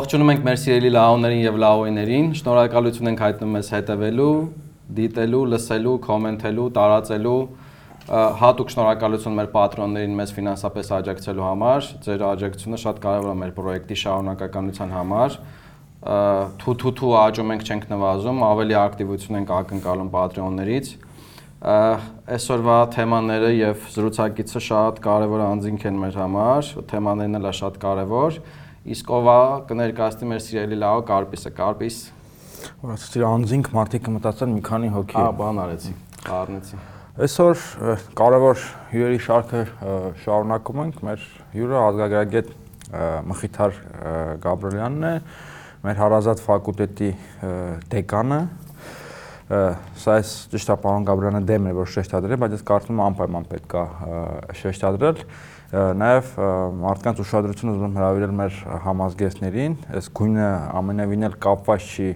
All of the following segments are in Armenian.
Ողջունում ենք մեր սիրելի լաոներին եւ լաոիներին։ Շնորհակալություն ենք հայտնում ես հետևելու, դիտելու, լսելու, կոմենտելու, տարածելու հատուկ շնորհակալություն մեր պատրոններին մեզ ֆինանսապես աջակցելու համար։ Ձեր աջակցությունը շատ կարևոր է մեր պրոյեկտի շարունակականության համար։ Թութութու աճում ենք չենք նվազում, ավելի ակտիվություն ենք ակնկալում պատրոններից այսօրվա թեմաները եւ զրուցակիցը շատ կարեւոր անձինք են մեր համար, թեմաներն էլ շատ կարեւոր։ Իսկ ովա կներկայացնի մեր սիրելի լավ Կարպիսը, Կարպիս։ Որացի անձինք մարդիկ մտածեն մի քանի հոգի։ Ահա, բան արեցի, խառնեցի։ Այսօր կարևոր հյուրերի շարքը շարունակում ենք։ Մեր հյուրը ազգագրագետ Մխիթար Գաբրելյանն է, մեր հարազատ ֆակուլտետի դեկանը, սա է պարոն Գաբրյանը դեմ է որ շեշտադրել, բայց ես կարծում եմ անպայման պետք է շեշտադրել նաև մարդկանց ուշադրությունը ուզում հրավիրել մեր համազգեստներին, այս գույնը ամենևին էլ կապված չի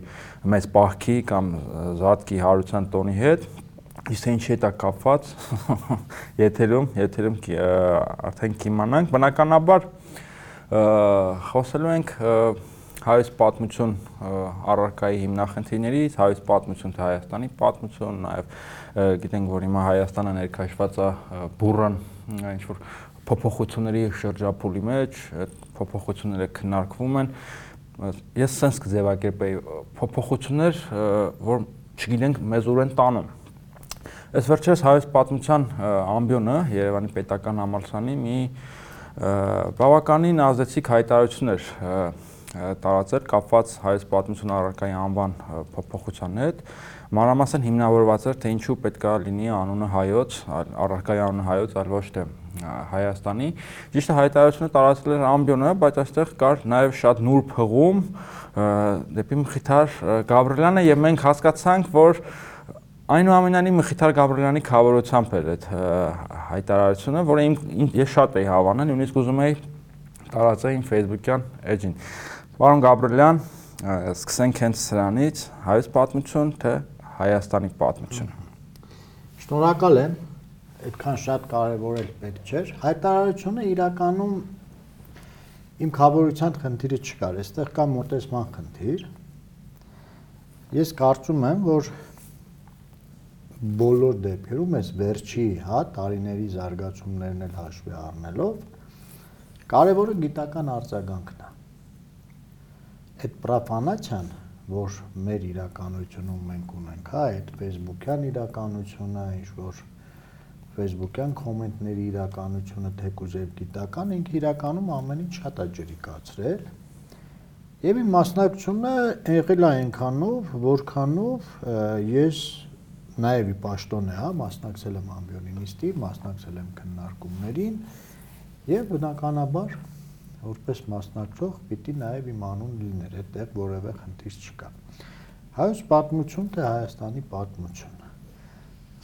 մեծ պահքի կամ զատկի հարության տոնի հետ, իսկ ինչի հետ է կապված եթերում, եթերում արդեն կիմանանք, բնականաբար խոսելու ենք հայոց պատմություն առարկայի հիմնախնդիրներից, հայոց պատմություն թե Հայաստանի պատմություն, նաև գիտենք, որ հիմա Հայաստանը ներկայացված է բուրըն ինչ որ փոփոխությունների շրջափուլի մեջ, այդ փոփոխությունները քննարկվում են։ Ես sense կձևակերպեի փոփոխություններ, որ չգիտենք մեզ ուր են տանում։ Այս վերջերս հայոց պատմության ամբիոնը Երևանի պետական համալսարանի մի բավականին ազդեցիկ հայտարարություն էր տարածել կապված հայոց պատմություն առարկայի անվան փոփոխության հետ մանրամասն հիմնավորված էր թե ինչու պետքա լինի անունը հայոց առարկայի անունը հայոց այլ ոչ թե Հայաստանի ճիշտ հայտարարությունը տարածել էր ամբիոնը բայց այստեղ կար նաև շատ նուրբ հղում դեպի Մխիթար Գաբրելյանը եւ մենք հասկացանք որ այնուամենայնիվ Մխիթար Գաբրելյանի խավորությամբ էր այդ հայտարարությունը որը ես շատ էի հավանել նույնիսկ ուզում էի տարածել իմ Facebook-յան էջին Պարոն Գաբրելյան, սկսենք հենց սրանից, հայոց պատմություն թե Հայաստանի պատմություն։ Շնորհակալ եմ, այդքան շատ կարևորել պետք չէր։ Հայտարարությունը իրականում իմ խավորության խնդիրը չկար, այստեղ կա մոտեցման խնդիր։ Ես կարծում եմ, որ բոլոր դեպքերում այս վերջի, հա, տարիների զարգացումներն էլ հաշվի առնելով կարևորը գիտական արձագանքն է այդ պրոֆանացիան, որ մեր իրականությունում մենք ունենք, հա, այդ Facebook-յան իրականությունը, ինչ որ Facebook-յան կոմենտների իրականությունը թեկուզ եւ գիտական, ինք իրականում ամեն ինչ շատ է ջրիկացրել։ Եվ իմ մասնակցությունը եղել է այնքանով, որքանով ես նաև ի պաշտոն է, հա, մասնակցել եմ ամբիոնի նիստի, մասնակցել եմ քննարկումներին եւ բնականաբար որպես մասնակցող պիտի նաև իմ անուն լիներ, այդտեղ որևէ խնդիր չկա։ Հայոց պատմություն թե Հայաստանի պատմություն։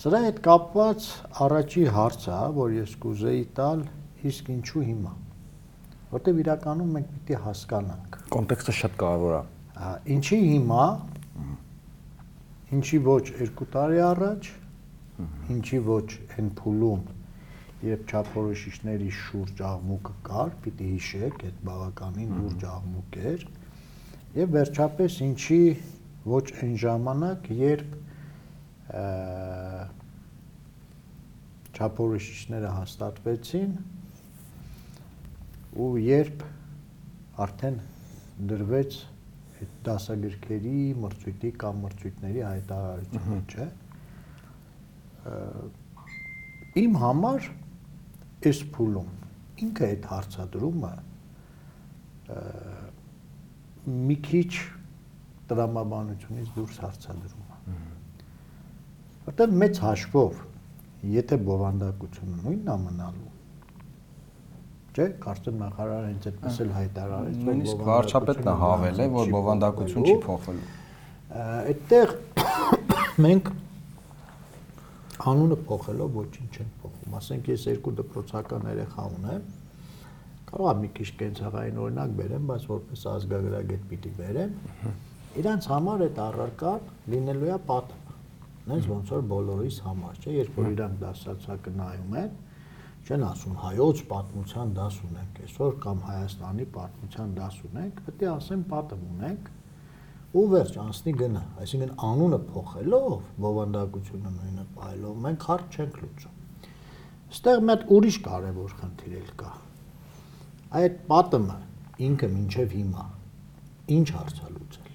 Սրա հետ կապված առաջի հարցը, որ ես կուզեի տալ, իսկ ինչու հիմա։ Որտեւ իրականում մենք պիտի հասկանանք։ Կոնտեքստը շատ կարևոր է։ ինչի հիմա, ինչի ոչ 2 տարի առաջ, ինչի ոչ այն փուլում երբ չափորոշիչների շուրջ աղմուկը կար, պիտի հիշեք, այդ բավականին լուրջ աղմուկ էր։ Եվ վերջապես ինչի ոչ այն ժամանակ, երբ չափորոշիչները հաստատվեցին ու երբ արդեն դրվեց այդ դասագրքերի մրցույթի կամ մրցույթների հայտարարությունը, չէ։ Իմ համար այս փուլում ինքը այդ հարցադրումը մի քիչ տրամաբանությունից դուրս հարցադրում է։ Որտեղ մեծ հաշվով, եթե բովանդակությունը նույնն է մնալու, չէ, կարծեմ նախարարը հենց այդպես էլ հայտարարեց, նույնիսկ վարչապետն է հավել է, որ բովանդակություն չի փոխվելու։ Այդտեղ մենք անունը փոխելով ոչինչ չեն փոխում։ Ասենք ես երկու դպրոցական երեխա ունեմ, կարող եմ մի քիչ կենցաղային օրինակ բերեմ, բայց որպես ազգագրագետ պիտի բերեմ։ Իրանց համար այդ առարկան լինելու է պատը։ Նենց ոնց որ բոլորիս համար, չէ, երբ որ իրանք դասացակը նայում են, չեն ասում հայոց պատմության դաս ունենք այսօր կամ Հայաստանի պատմության դաս ունենք, պետք է ասեն պատմ ունենք ու վերջ անցնի գնա, այսինքն անունը փոխելով, բովանդակությունը նույնը պայելով մենք հարց չենք լուծում։ Այստեղ մի հատ ուրիշ կարևոր խնդիր էլ կա։ Այդ պատմը ինքը մինչև հիմա ինչ հարց է լուծել։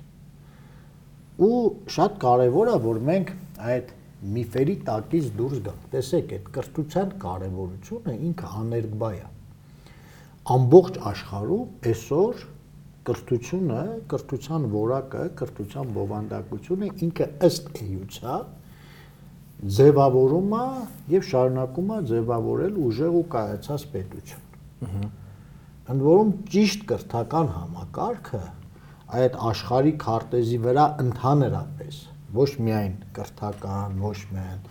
Ու շատ կարևոր է, որ մենք այդ միֆերի տակից դուրս գանք։ Տեսեք, այդ կրթության կարևորությունը ինքը աներկբա է։ Ամբողջ աշխարհում այսօր կրթությունը, կրթության որակը, կրթության բովանդակությունը ինքը ըստ էության ձևավորում է եւ շարունակում է ձևավորել ուժեղ ու կայացած պետություն։ Ընդ որում ճիշտ կրթական համակարգը այդ աշխարհի քարտեզի վրա ընդհանրապես ոչ միայն կրթական, ոչ միայն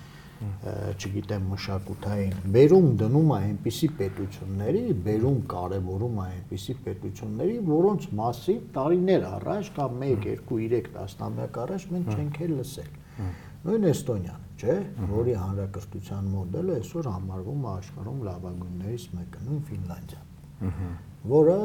չգիտեմ մշակութային բերում դնում է այնպիսի պետությունների, բերում կարևորում է այնպիսի պետությունների, որոնց մասին տարիներ առաջ կամ 1, 2, 3 տասնամյակ առաջ մենք չենք էլ լսել։ Նույն Էստոնիան, չէ, որի հանրակրթության մոդելը այսօր համարվում է աշխարհում լավագույններից մեկը, նույն Ֆինլանդիան, որը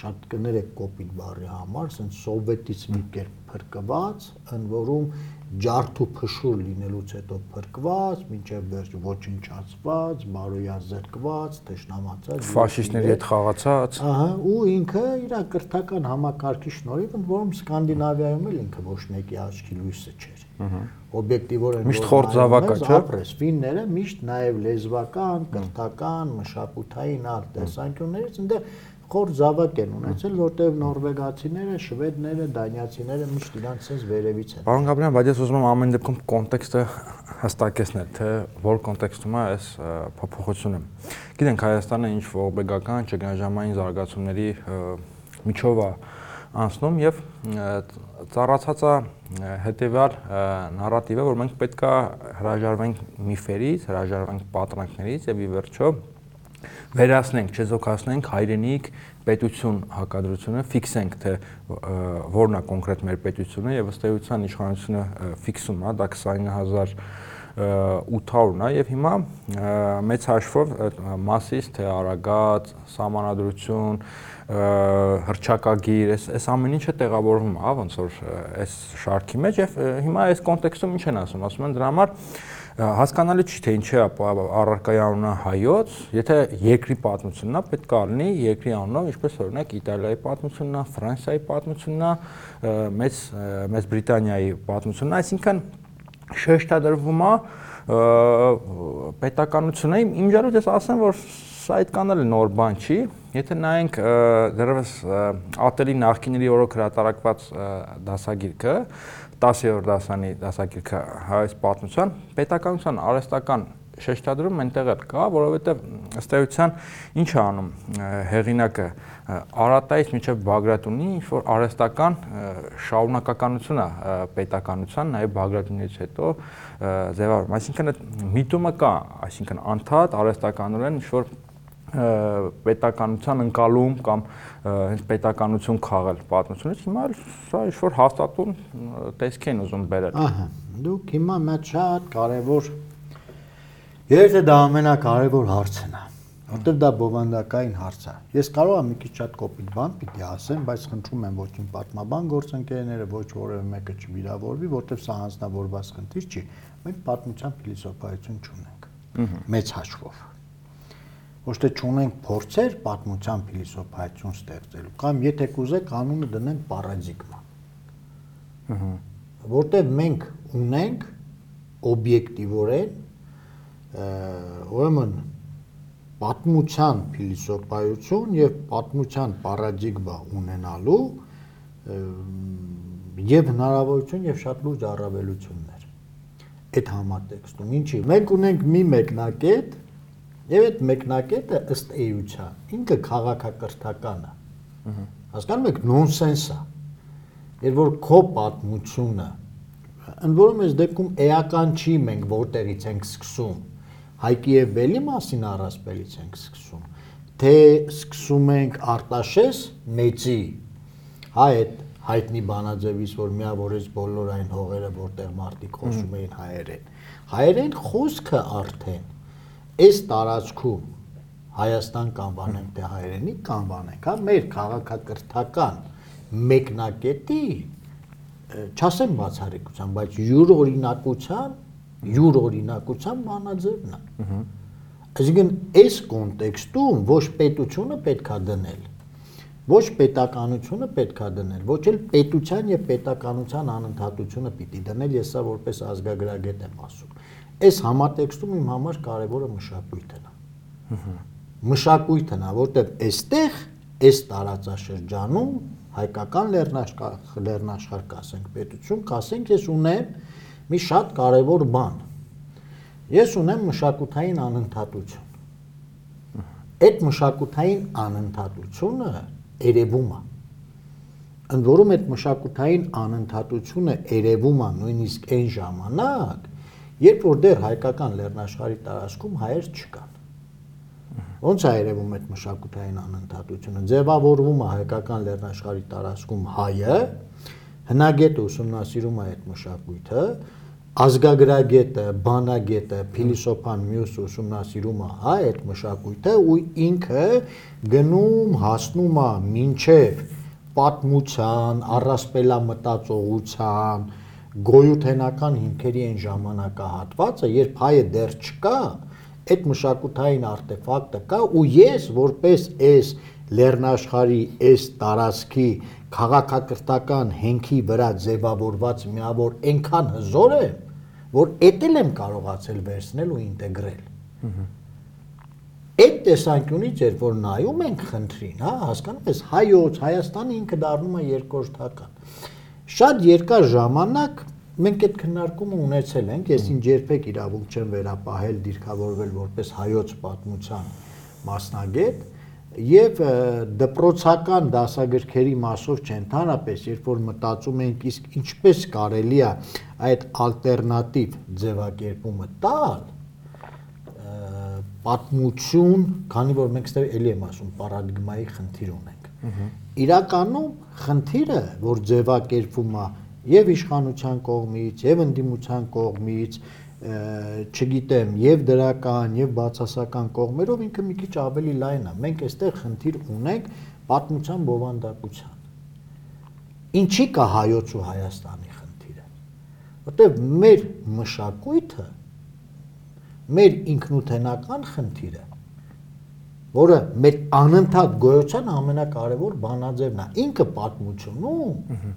շատ կներեք կոպիտ բառի համար, ասեն սովետից մի կերպ փրկված, ընդ որում ջարդու փշուր լինելուց հետո փրկված, մինչև վերջ ոչնչացված, բարոյազրկված, թշնամացած, ֆաշիստների հետ խաղացած։ Ահա, ու ինքը իր կրթական համակարգի շնորհիվ, ընդ որում Սկանդինավիայում էլ ինքը ոչ մեկի աչքի լույսը չէր։ Օբյեկտիվորեն միշտ խորտ զավակա, չէ՞։ Ապրես ֆինները միշտ նաև լեզվական, կրթական, մշակութային այլ տեսանկյուններից այնտեղ խոր զավակ են ունեցել, որտեղ նորվեգացիները, շվեդները, դանիացիները միշտ իրանց sense վերևից են։ Պարոն Գաբրյան, բայց ես ուզում եմ ամեն դեպքում կոնտեքստը հստակեցնել, թե որ կոնտեքստում է այս փոփոխությունը։ Գիտենք Հայաստանը ինչ ողբեգական ճգնաժամային զարգացումների միջով է անցնում եւ ծառացած է հետեւյալ նարատիվը, որ մենք պետքա հրաժարվենք միֆերից, հրաժարվենք պատրանքներից եւ ի վերջո վերացնենք, չեզոքացնենք հայրենիք պետություն հակադրությունը, ֆիքսենք թե որն է կոնկրետ մեր պետությունը եւ ըստ էության իշխանությունը ֆիքսում է, դա 29000 800-ն է եւ հիմա մեծ հաշվով մասից թե արագած, սահմանադրություն, հրճակագիր, այս այս ամեն ինչը տեղավորվում է, ոնց որ այս շարքի մեջ եւ հիմա այս կոնտեքստում ինչ են ասում, ասում են դրա համար հասկանալի չի թե ինչի առարկայի անունը հայոց, եթե երկրի պատմությունն է, պետք է լինի երկրի անունով, ինչպես օրինակ Իտալիայի պատմությունն է, Ֆրանսիայի պատմությունն է, մեծ մեծ Բրիտանիայի պատմությունն է, այսինքն շեշտադրվում է պետականությունը իմ ջարույց ես ասեմ որ սա այդքան էլ նոր բան չի եթե նայենք դեռևս ատելի նախկիների օրոք հրատարակված դասագիրքը 10-րդ դասանի դասագիրքը հայոց պատմության պետականության արհեստական շեշտադրում այնտեղ էլ կա, որովհետև ըստ էության ինչ է անում հեղինակը Արատայից մինչև Բագրատունի ինչ որ արհեստական շարունակականություն է պետականության, նաև Բագրատունից հետո ձևավորում։ Այսինքն այդ միտումը կա, այսինքն անդադ արհեստականորեն ինչ որ պետականության ընկալում կամ հենց պետականություն քաղել պատմությունից հիմա սա ինչ որ հաստատուն տեսք են ուզում բերել։ Ահա, դուք հիմա մեծ շատ կարևոր Երբ դա ամենակարևոր հարցն է, որտեղ դա բովանդակային հարց է։ Ես կարող եմ մի քիչ շատ կոպիտ բան պիտի ասեմ, բայց խնդրում եմ ոչ իմ պատմաբան գործընկերները, ոչ որևէ մեկը չվիրավորվի, որտեղ սա հանձնավորված խնդիր չի։ Մենք պատմության փիլիսոփայություն չունենք։ Մեծ հաշվով ոչ թե ճունենք փորձեր պատմության փիլիսոփայություն ստեղծելու կամ եթե կուզեք անունը դնենք պարադիգմա ըհը որտեղ մենք ունենք օբյեկտիվորեն ուրեմն պատմության փիլիսոփայություն եւ պատմության պարադիգմա ունենալու եւ հնարավորություն եւ շատ լուրջ առավելություններ այդ համատեքստում ինչի մենք ունենք մի մեկնակետ Եվ այդ մեկնակետը ըստ էության ինքը քաղաքակրթական է։ Հասկանում եք, նոնսենս է։ Երբ որ քո պատմությունը ընդ որում այս դեպքում էական չի մենք որտեղից ենք սկսում։ Հայկի եւ Բելի մասին առասպելից ենք սկսում։ Թե սկսում ենք Արտաշես մեծի հա այդ հայտնի բանաձևից, որ միավորեց բոլոր այն հողերը, որտեղ մարդիկ խոսում էին հայերեն։ Հայերեն խոսքը արդեն այս տարածքում Հայաստան կանվանենք թե հայրենի կանվանենք, հա, մեր քաղաքակրթական մեկնակետի չասեմ բացառիկության, բայց յուր օրինակության, յուր օրինակության բանաձևն է։ Այսինքն այս կոնտեքստում ոչ պետությունը պետքա դնել, ոչ պետականությունը պետքա դնել, ոչ էլ պետության եւ պետականության անընդհատությունը պիտի դնել, ես սա որպես ազգագրագետ եմ ասում։ Այս համատեքստում իմ համար կարևորը մշակույթն է։ Մշակույթն է, որտեղ այստեղ այս տարածաշրջանում հայկական լեռնաշխարհ լեռնաշխարհ կասենք պետություն, կասենք ես ունեմ մի շատ կարևոր բան։ Ես ունեմ մշակութային անընդհատություն։ Այդ մշակութային անընդհատությունը երևում է։ Ընդ որում այդ մշակութային անընդհատությունը երևում է նույնիսկ այն ժամանակ, երբ որ դեռ հայկական լեռնաշխարհի տարածքում հայեր չկան։ Ոնց է երևում այդ մշակութային անընդհատությունը։ Ձևավորվում է հայկական լեռնաշխարհի տարածքում հայը, հնագետը ուսումնասիրում է այդ մշակույթը, ազգագրագետը, բանագետը, փիլիսոփան մյուս ուսումնասիրում է հա այդ մշակույթը ու ինքը գնում հասնում է մինչև պատմության, առասպելամտածողության, գոյութենական հիմքերի այն ժամանակահատվածը, երբ հայը դեռ չկա, այդ մշակութային արտեֆակտը կա ու ես որպես այս լեռնաշխարի այս տարածքի քաղաքակրթական հենքի վրա ձևավորված միավոր այնքան հզոր եմ, որ էտել եմ կարողացել վերցնել ու ինտեգրել։ Այդ տեսանկյունից երբ որ նայում ենք խնդրին, հա, հասկանում ես, հայոց Հայաստանը ինքը դառնում է երկրորդական։ Շատ երկար ժամանակ մենք այդ քննարկումը ունեցել ենք, ես ինձ երբեք իրավունք չեմ վերապահել դիրքավորվել որպես հայոց պատմության մասնագետ, եւ դպրոցական դասագրքերի մասով չընդհանրապես, երբ որ մտածում ենք իսկ ինչպես կարելի է այդ ալտերնատիվ ձևակերպումը տալ, պատմություն, քանի որ մենք ստեղ էլի եմ ասում, պարադիգմայի խնդիր ունենք։ Իրականում խնդիրը, որ ձևակերպվում է եւ իշխանության կողմից, եւ ընդդիմության կողմից, չգիտեմ, եւ դրական, եւ բացասական կողմերով ինքը մի քիչ ավելի լայն է։ Մենք այստեղ խնդիր ունենք պատմության բովանդակության։ Ինչի կա հայոց ու Հայաստանի խնդիրը։ Որտեւ մեր մշակույթը մեր ինքնութենական խնդիրը, որը մեր անընդհատ գոյության ամենակարևոր բանաձևն է, ինքը պատմությունում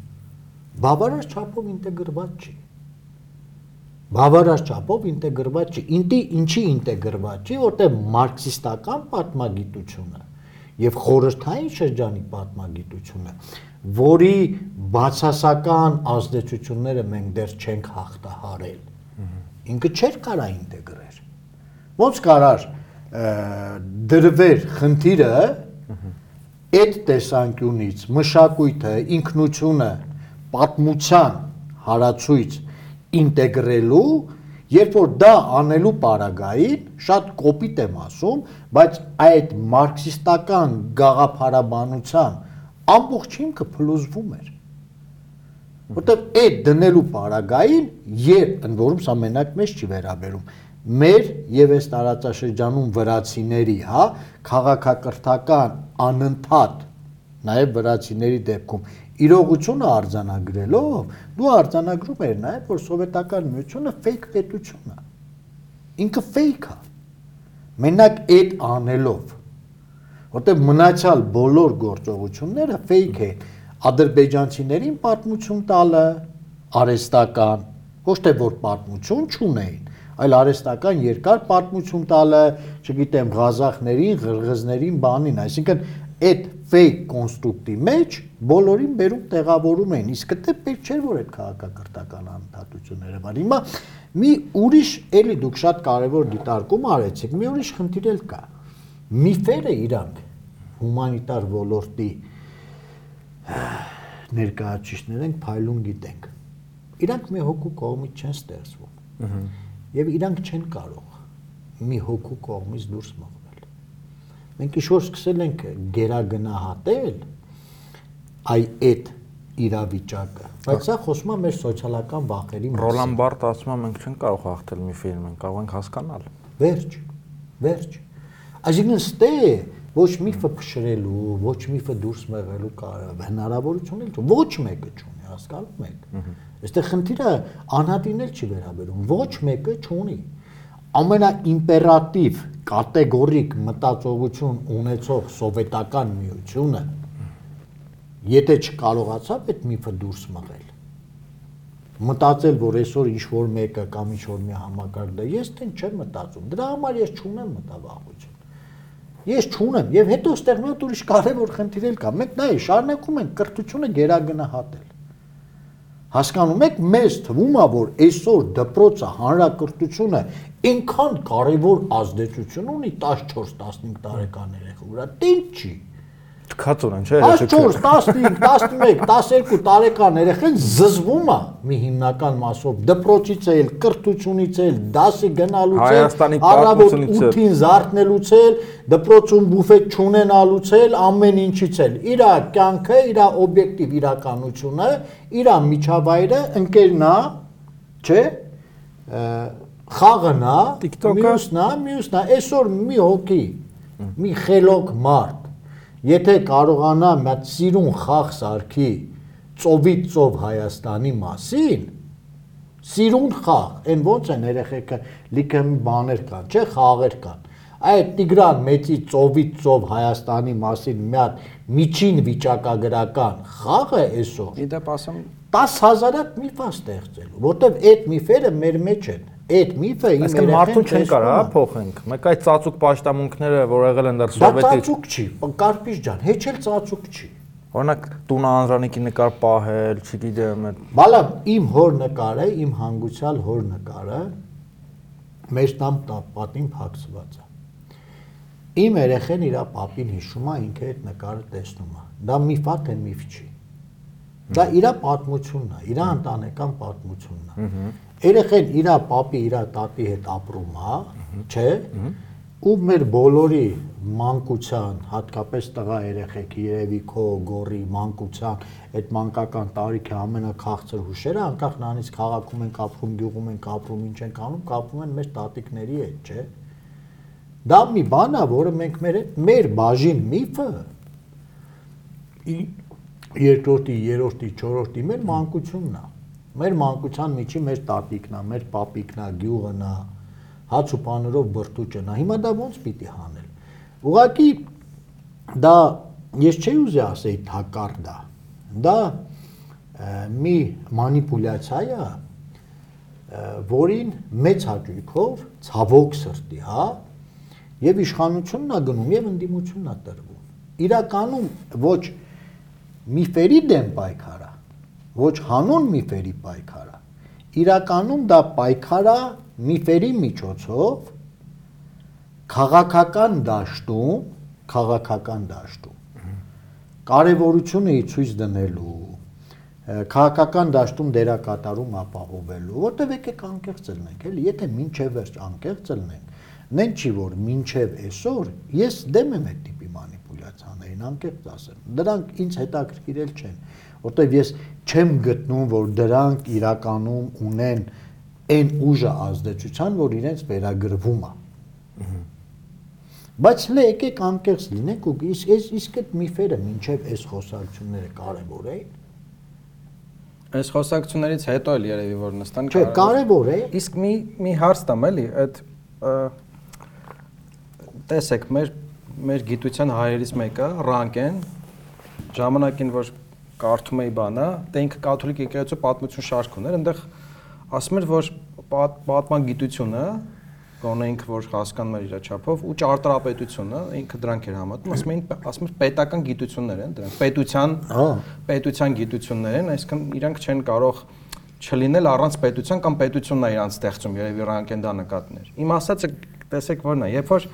բավարար չափով ինտեգրված չի բավարար չափով ինտեգրված չի։ Ինտի ինչի ինտեգրված չի, որտեղ մարքսիստական պատմագիտությունը եւ խորհրդային շրջանի պատմագիտությունը, որի բացասական ազդեցությունները մենք դեռ չենք հաղթահարել։ Ինքը չէր կարա ինտեգրեր։ Ոնց կարար դրվեր խնդիրը այդ տեսանկյունից մշակույթը, ինքնությունը, պատմության հարացույց ինտեգրելու, երբ որ դա անելու պարագային շատ կոպիտ եմ ասում, բայց այդ մարքսիստական գաղափարաբանության ամբողջ հիմքը փլուզվում էր։ Որտեղ այդ դնելու պարագային, երբ ընդ որում սա մենակ մեզ չի վերաբերում, մեր եւ այս տարածաշրջանում վրացիների, հա, քաղաքակրթական անընդհատ նաև վրացիների դեպքում իրողությունը արձանագրելով դու արձանագրում ես նաև որ սովետական միությունը ֆեյք պետություն է ինքը ֆեյք է մենակ այդ անելով որտեղ մնացյալ բոլոր գործողությունները ֆեյք են ադրբեջանցիներին պատմություն տալը արեստական ոչ թե որ պատմություն չունեին այլ արեստական երկար պատմություն տալը, չգիտեմ, ղազախներին, ղրղզներին, բանին, այսինքն այդ fake կոնստրուկտի մեջ բոլորին բերում տեղավորում են։ Իսկ դա պետք չէր որ այդ քաղաքակրթական անընդհատությունները բան։ Հիմա մի ուրիշ էլի դուք շատ կարևոր դիտարկում արեցիք, մի ուրիշ խնդիր էլ կա։ Միֆերը իրանք հումանիտար ոլորտի ներկայացուցիչներ են, փայլուն գիտենք։ Իրանք մի հոգու կողմից չեն ստեղծվում։ Եվ իրանք չեն կարող մի հոգու կողմից դուրս մղել մենք ինչ որ սկսել ենք գերագնահատել այ այդ իրավիճակը բայց սա խոսում է մեր սոցիալական վախերի մասին Ռոլան Բարտ ասում է մենք չենք կարող հաղթել մի ֆիլմ, մենք կարող ենք հասկանալ վերջ Վերջ։ Այսինքն ստե ոչ միֆը փշրելու, ոչ միֆը դուրս մեղելու հնարավորություն էլ ոչ մեկը չունի, հասկանում եք։ Այստեղ խնդիրը անհատին էլ չի վերաբերում, ոչ մեկը չունի ամենաիմպերատիվ կատեգորիկ մտածողություն ունեցող սովետական միությունը եթե չկարողացավ այդ միֆը դուրս մղել մտածել որ այսօր ինչ որ մեկը կամ ինչ որ մի համակարգ դա ես տեն չեմ մտածում դրա համար ես չունեմ մտավախություն ես չունեմ եւ հետո ստեղ մի հատ ուրիշ կարևոր խնդիր էլ կա մենք նայ շարունակում ենք կրթությունը գերագնահատել հասկանում եք մեզ թվում է որ այսօր դպրոցը հանրակրթությունը այնքան կարևոր ազդեցություն ունի 14-15 տարեկան երեխա վրա, տեն չի։ Թքած ունեն, չէ՞, 14, 15, 11, 12 տարեկան երեխան զզվում է մի հիմնական մասով դպրոցից էլ, կրթությունից էլ, դասի գնալուց էլ, առավոտ 8-ին զարթնելուց էլ, դպրոցում բուֆետ չունենալուց էլ, ամեն ինչից էլ։ Իր կյանքը, իր օբյեկտիվ իրականությունը, իր միջավայրը ընկերնա, չէ՞ խաղը նա, մյուսն է, մյուսն է, այսօր մի հոգի, մի խելոք մարդ, եթե կարողանա մի սիրուն խաղ սարքի ծովից ծով Հայաստանի մասին, սիրուն խաղ, այն ոնց են երեխեքը լիքը մի բաներ կան, չէ, խաղեր կան։ Այդ Տիգրան մեծի ծովից ծով Հայաստանի մասին մի հատ միջին վիճակագրական խաղը այսօր։ Իդեպ ասեմ 10000-ක් միֆ է ստեղծելու, որտեվ այդ միֆերը մեր մեջ են այդ միֆը իմ երեխեն մարդուն չեն կարա փոխենք։ Մեկ այդ ծածուկ պաշտամունքները, որ եղել են դեռ սովետի։ Դա ծածուկ չի, Կարպիչ ջան, հեչ էլ ծածուկ չի։ Օրինակ տունը անրանիկի նկար պահել, չգիտեմ, այդ Բալա իմ հոր նկարը, իմ հանգուցյալ հոր նկարը մեր տամ պատին փակցված է։ Իմ երեխեն իր papին հիշում է, ինքը այդ նկարը տեսնում է։ Դա միֆ է, թե միֆ չի։ Դա իր պատմությունն է, իր ընտանեկան պատմությունն է երեխեն իր papi, իր տատի հետ ապրում է, չէ՞։ Ու մեր բոլորի մանկության, հատկապես տղա երեխեքի երևի քո գորի մանկության այդ մանկական տարիքի ամենաքաղցր հուշերը անկախ նրանից քաղաքում են կապվում, գյուղում են կապվում, ինչ են կանում, կապվում են մեր տատիկների հետ, չէ՞։ Դա մի բան է, որը մենք մեր մեր բաժին միֆը երկրորդի, երրորդի, չորրորդի մեր մանկությունն է Մեր մանկության միջի մեր տատիկն է, մեր պապիկն է, գյուղն է, հաց ու պանրով բրտուճն է։ Հիմա դա ո՞նց պիտի հանել։ Ուղղակի դա ես չէի ուզի ասեի թակար դա։ Դա մի մանիպուլյացիա է, որին մեծ հաճույքով ցավոք սրտի, հա, եւ իշխանությունն է գնում եւ ընդդիմությունն է տրվում։ Իրականում ոչ միֆերի դեմ պայքար ոչ հանուն միֆերի պայքարա։ Իրականում դա պայքարա միֆերի միջոցով քաղաքական դաշտում, քաղաքական դաշտում կարևորությունը ցույց դնելու քաղաքական դաշտում դերակատարում ապահովելու, որտեվ եկեք անկեղծ ելնենք, էլի, եթե ինչև վերջ անկեղծ ելնենք, նեն չի որ ինչև այսօր ես դեմ եմ այդ տիպի մանիպուլյացիաներին, անկեղծ ասեմ։ Դրանք ինձ հետաքրքիրել չեն, որտեվ ես չեմ գտնում, որ դրանք իրականում ունեն այն ուժը ազդեցության, որ իրենց վերագրվում է։ Բայց հենց եկեք անկեղծ լինենք ու իսկ այս իսկ այդ միֆերը մինչև այս խոսակցությունները կարևոր են։ Այս խոսակցություններից հետո էլ երևի որ նստան Չէ, կարևոր է։ Իսկ մի մի հարց տամ էլի, այդ տեսեք մեր մեր գիտության հայերից մեկը Ռանկեն ժամանակին որ կարդում էի բանը, դե ինքը կաթոլիկ եկեղեցու պատմություն շարք ուներ, այնտեղ ասում էր, որ պատման գիտությունը գոնե ինքը որ հասկանում էր իր չափով ու ճարտարապետությունը ինքը դրանք էր համատում ասում էին ասում էր պետական գիտություններ են դրանք պետության պետության գիտություններ են այսինքն իրանք չեն կարող չլինել առանց պետության կամ պետությունն է իրանք ստեղծում երևի ռանկեն դա նկատներ իմ ասածը տեսեք որն է երբ որ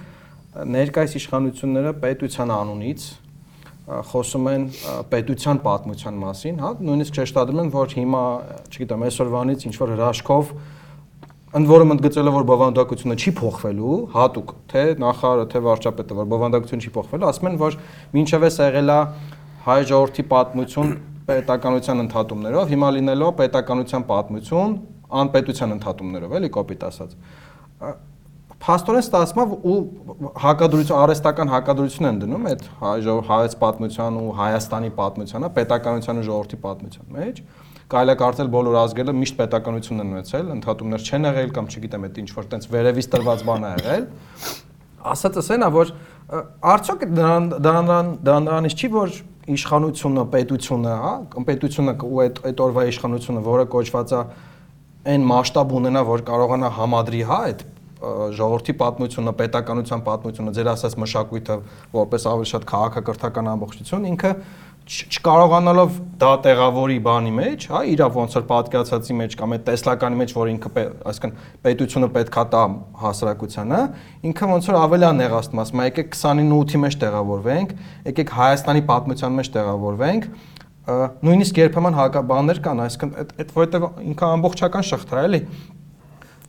ներկայիս իշխանությունները պետության անունից խոսում են պետության պատմության մասին, հա, նույնիսկ շեշտադրում են, որ հիմա, չգիտեմ, այսօրվանից ինչ որ հրաշքով ընդ որում ընդգծելով որ բովանդակությունը չի փոխվելու, հատուկ, թե նախարարը, թե վարչապետը, որ բովանդակությունը չի փոխվելու, ասում են, որ մինչև էս եղել է հայ ժողովրդի պատմություն պետականության ընդհատումներով, հիմա լինելով պետականության պատմություն անպետության ընդհատումներով, էլի կոպիտ ասած փաստորեն ստացվում ու հակադրություն արհեստական հակադրություն են դնում այդ հայոց պատմության ու Հայաստանի պատմությանը, պետականության ու ժողովրդի պատմության մեջ կարելի է կարծել բոլոր ազգերը միշտ պետականություն են ունեցել, ընդհատումներ չեն եղել կամ չգիտեմ, այդ ինչ որ տենց վերևից տրված բան է եղել։ Ասածս այն է, որ արդյոք դրան դրան դրանից չի որ իշխանությունը, պետությունը, հա, պետությունը ու այդ այդ օրվա իշխանությունը, որը կոչված է այն մասշտաբ ունենա, որ կարողանա համադրի, հա, այդ ժողովրդի պատմությունը, պետականության պատմությունը, ձեր ասած մշակույթը որպես ավելի շատ քաղաքակրթական ամբողջություն, ինքը չկարողանալով դա տեղավորի բանի մեջ, հա, իրա ոնց որ պատկերացածի մեջ կամ այդ տեսլականի մեջ, որ ինքը, այսինքն պետությունը պետքա տա հասարակությանը, ինքը ոնց որ նեղաստում, ասում է, եկեք 29-ի մեջ տեղավորվենք, եկեք Հայաստանի պատմության մեջ տեղավորվենք, նույնիսկ երբեմն հակաբաններ կան, այսինքն այդ այդ որովհետև ինքը ամբողջական շղթա է, էլի։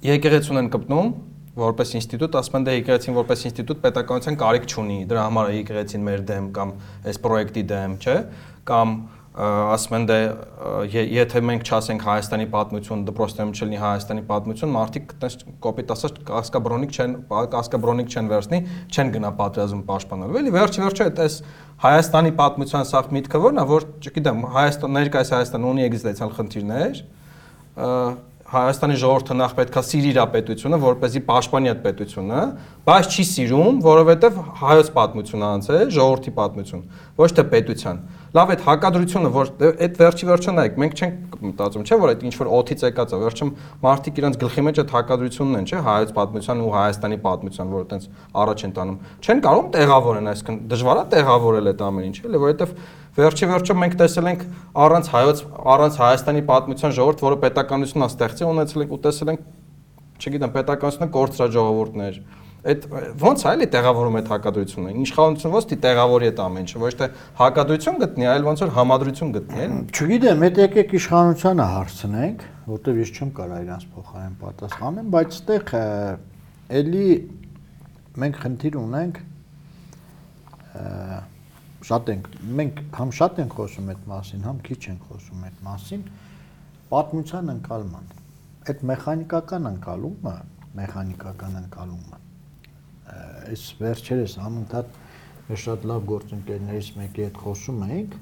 Եկեղեցուն են կպնում, որպես ինստիտուտ, ասում են դե եկեղեցին որպես ինստիտուտ պետականության կարիք չունի, դրա համար է եկեղեցին մեր դեմ կամ այս պրոյեկտի դեմ, չէ՞, կամ ասում են դե եթե մենք չասենք Հայաստանի պատմություն, դպրոցներում չլինի Հայաստանի պատմություն, մարդիկ այտենց կոպիտ ասած կասկաբրոնիկ չեն, կասկաբրոնիկ չեն վերցնի, չեն գնա պատրաստում պաշտպանելու։ Էլի վերջի վերջը այս Հայաստանի պատմության սախ միտքը որն է, որ չգիտեմ, Հայաստան ներկայիս Հայաստանը ունի էգզիստենցիալ խնդիրներ, Հայաստանի ժողովուրդը նախ պետքա սիրի իր պետությունը, որ เป զի պաշտպանի այդ պետությունը, բայց չի սիրում, որովհետև հայոց պատմություն անց է, ժողովրդի պատմություն, ոչ թե պետության։ Լավ այդ հակադրությունը, որ այդ վերջի վերջը նայեք, մենք չենք մտածում, չէ՞ որ այդ ինչ որ օթից եկած է, վերջում մարդիկ իրենց գլխի մեջ այդ հակադրությունն են, չէ՞, հայոց պատմության ու Հայաստանի պատմության, որ այտենց առաջ են տանում։ Չեն կարող տեղավորեն, այսինքն դժվար է տեղավորել այդ ամեն ինչը, էլի, որովհետև Վերջի վերջո մենք տեսել ենք առանց հայոց առանց Հայաստանի պատմության ժողովուրդ, որը պետականությունն է ստեղծի, ունեցել ենք ու տեսել ենք, չգիտեմ, պետականությունը կորցրա ժողովուրդներ։ Այդ ո՞նց է էլի տեղավորում այդ հակադրությունը։ Իշխանությունը ո՞նց դի տեղավորի այդ ամեն ինչը, ոչ թե հակադրություն գտնի, այլ ոնց որ համադրություն գտնի, էլի։ Չգիտեմ, այդ եկեք իշխանությանը հարցնենք, որտեվ ես չեմ կարող իրանց փոխարեն պատասխանեմ, բայց այդտեղ էլի մենք խնդիր ունենք շատ ենք մենք համ շատ ենք խոսում այդ մասին, համ քիչ ենք խոսում այդ մասին պատմության ընկալման այդ մեխանիկական ընկալումը մեխանիկական ընկալումը այս վերջերս անընդհատ շատ լավ գործընկերներից մեկի հետ խոսում ենք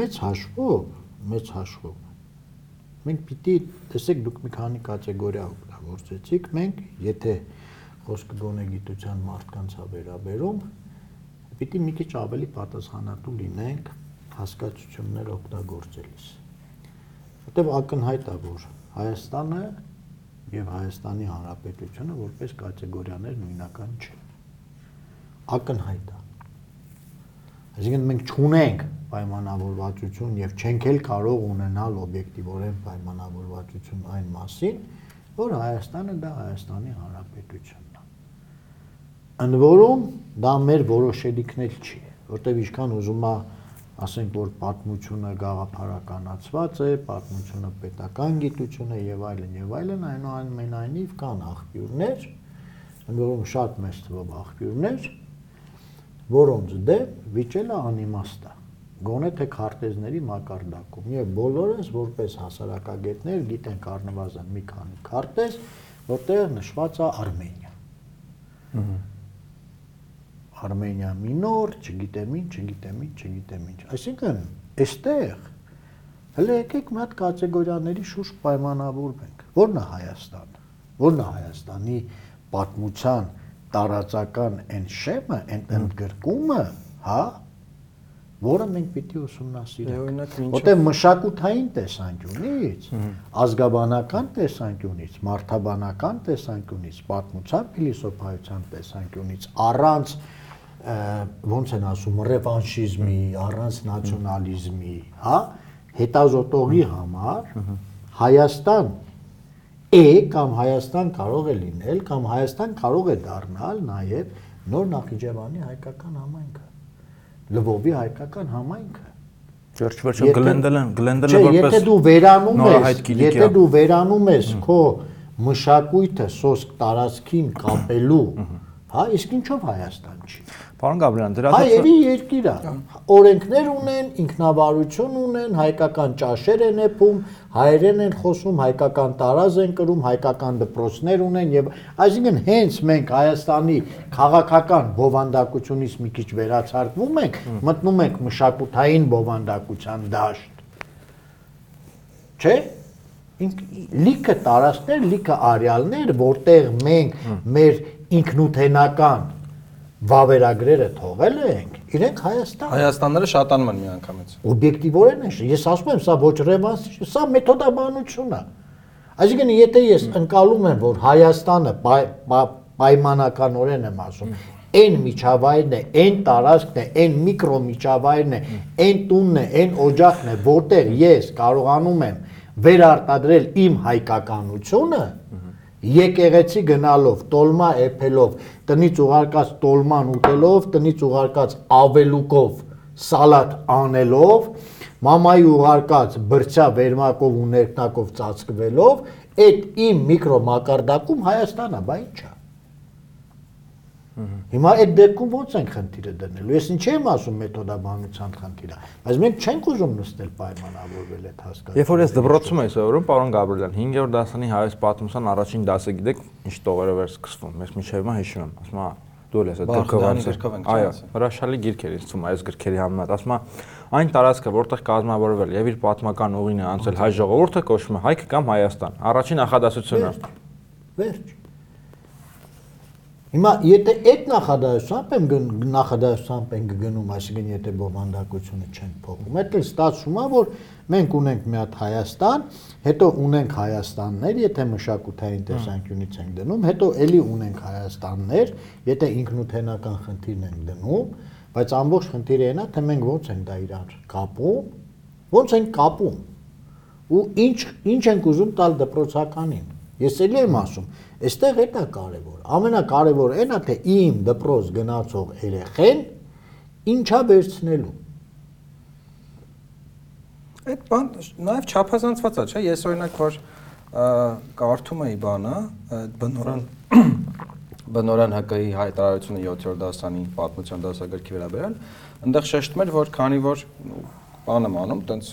մեծ հաշվով մեծ հաշվով մենք պիտի տեսեք դուք մի քանի կատեգորիա օգտագործեցիք մենք եթե խոսքը գոնե գիտության մարդկանց է վերաբերում պիտի մի քիչ ավելի պատասխանատու լինենք հասկացություններ օգտագործելիս։ Որտեվ ակնհայտ է, որ Հայաստանը եւ Հայաստանի Հանրապետությունը որպես կատեգորիաներ նույնական չեն։ Ակնհայտ է։ Այսինքն մենք չունենք պայմանավորվածություն եւ չենք էլ կարող ունենալ օբյեկտիվորեն պայմանավորվածություն այն մասին, որ Հայաստանը դա Հայաստանի Հանրապետություն ընդ որում դա մեր որոշելիքն չի, որտեվ ինչքան ուզում է ասենք որ պատմությունը գաղափարականացված է, պատմությունը պետական գիտություն է եւ այլն եւ այլն, այնուամենայնիվ կան աղբյուրներ, որում շատ մեծ թվով աղբյուրներ, որոնց դեմ վիճելը անիմաստ է գոնե թե քարտեզների մակարդակում եւ բոլորս որպես հասարակագետներ գիտենք առնվազն մի քանի քարտեզ, որտեղ նշված է Արմենիա։ Ահա Արմենիա մինոր, չգիտեմ ինչ, չգիտեմ ինչ, չգիտեմ ինչ։ Այսինքն, այստեղ հələ եկեք մի հատ կատեգորիաների շուրջ պայմանավորվենք։ Որն է Հայաստանը։ Որն է Հայաստանի պատմության տարածական այն շեմը, այն ընդգրկումը, հա, որը մենք պիտի ուսումնասիրենք։ Որտեղ մշակութային տեսանկյունից, ազգաբանական տեսանկյունից, մարդաբանական տեսանկյունից, պատմության փիլիսոփայության տեսանկյունից առանց ոնց են ասում ռևանշիզմի, առանց նացիոնալիզմի, հա, հետազոտողի համար Հայաստան է կամ Հայաստան կարող է լինել կամ Հայաստան կարող է դառնալ նաև նոր Նախիջևանի հայկական համայնքը Լվովի հայկական համայնքը Վերջ-վերջը Գլենդելն Գլենդելը որպես Եթե դու վերանում ես, եթե դու վերանում ես քո մշակույթը սոսկ տարածքին կապելու Հա, իսկ ինչով Հայաստան չի։ Պարոն Գաբրիելյան, դրա Հայերի երկիր է։ Օրենքներ ունեն, ինքնավարություն ունեն, հայկական ճաշեր են եփում, հայերեն են խոսում, հայկական տարազ են կրում, հայկական դպրոցներ ունեն եւ այսինքն հենց մենք Հայաստանի քաղաքական բովանդակությունից մի քիչ վերացարկվում ենք, մտնում ենք մշակութային բովանդակության դաշտ։ Չէ՞։ Ինք լիքը տարածքներ, լիքը արյալներ, որտեղ մենք մեր ինքնութենական վավերագրերը թողել ենք, իրենք Հայաստան։ Հայաստանները շատանում են միանգամից։ Օբյեկտիվորեն է, ես ասում եմ, սա ոչ ռևանս, սա մեթոդաբանություն է։ Այսինքն, եթե ես ընկալում եմ, որ Հայաստանը պայ- պա- պայմանականորեն եմ ասում, այն միջավայրն է, այն տարածքն է, այն միկրոմիջավայրն է, այն տունն է, այն օջախն է, որտեղ ես կարողանում եմ վերարտադրել իմ հայկականությունը, եկեղեցի գնալով, տոլմա էփելով, տնից ուղարկած տոլման ուտելով, տնից ուղարկած ավելուկով սալատ անելով, մամայի ուղարկած բրծա վերմակով ու ներքնակով ծածկվելով, այդ իմ միկրոմակարդակում Հայաստանա, բա ի՞նչ է։ Հիմա այդ դեպքում ո՞նց ենք խնդիրը դնելու։ Ես ինչ եմ ասում մեթոդաբանության խնդիրը, բայց մենք չենք ուզում նստել պայմանավորվել այդ հասկացումը։ Երբ որ ես դպրոցում էի սովորում, պարոն Գաբրիելյան, 5-րդ դասանի հայոց պատմության առաջին դասը գիտեք, ինչ տողերով էր սկսվում։ Ես միջև հիմա հիշում եմ, ասում եմ, դու ես այդ գրքով Այո, հրաշալի գիրք էր ինձ թվում, այս գրքերի համեմատ, ասում եմ, այն տարածքը, որտեղ կազմավորվել եւ իր պատմական ուղին է անցել հայ ժողովուրդը, կոչվում է Հայք կամ Հայաստան։ Առաջին նախադասությունը։ Վերջ։ Հիմա եթե այդ նախադասությամբ եմ նախադասությամբ ենք գնում, այսինքն եթե բովանդակությունը չենք փոխում, այդ էլ ստացվում է, որ մենք ունենք մի հատ Հայաստան, հետո ունենք Հայաստաններ, եթե մշակութային տեսանկյունից ենք դնում, հետո էլի ունենք Հայաստաններ, եթե ինքնութենական խնդիրն ենք դնում, բայց ամբողջ խնդիրը այն է, թե մենք ո՞նց ենք դա իրար կապում, ո՞նց ենք կապում ու ինչ ինչ ենք ուզում տալ դպրոցականին։ Ես էլի եմ ասում, այստեղ էտա կարևոր։ Ամենակարևորը այն է, թե իմ դպրոց գնացող երեխեն ինչա վերցնելու։ Այդ բան նաև չափազանցված է, չէ՞։ Ես օրինակ որ կարդում էի բանը, այդ բնորեն բնորեն ՀԿ-ի հայտարարությունը 7-րդ դասանի պատմության դասագրքի վերաբերյալ, այնտեղ շեշտում էր, որ քանի որ ու, բան եմ անում, տենց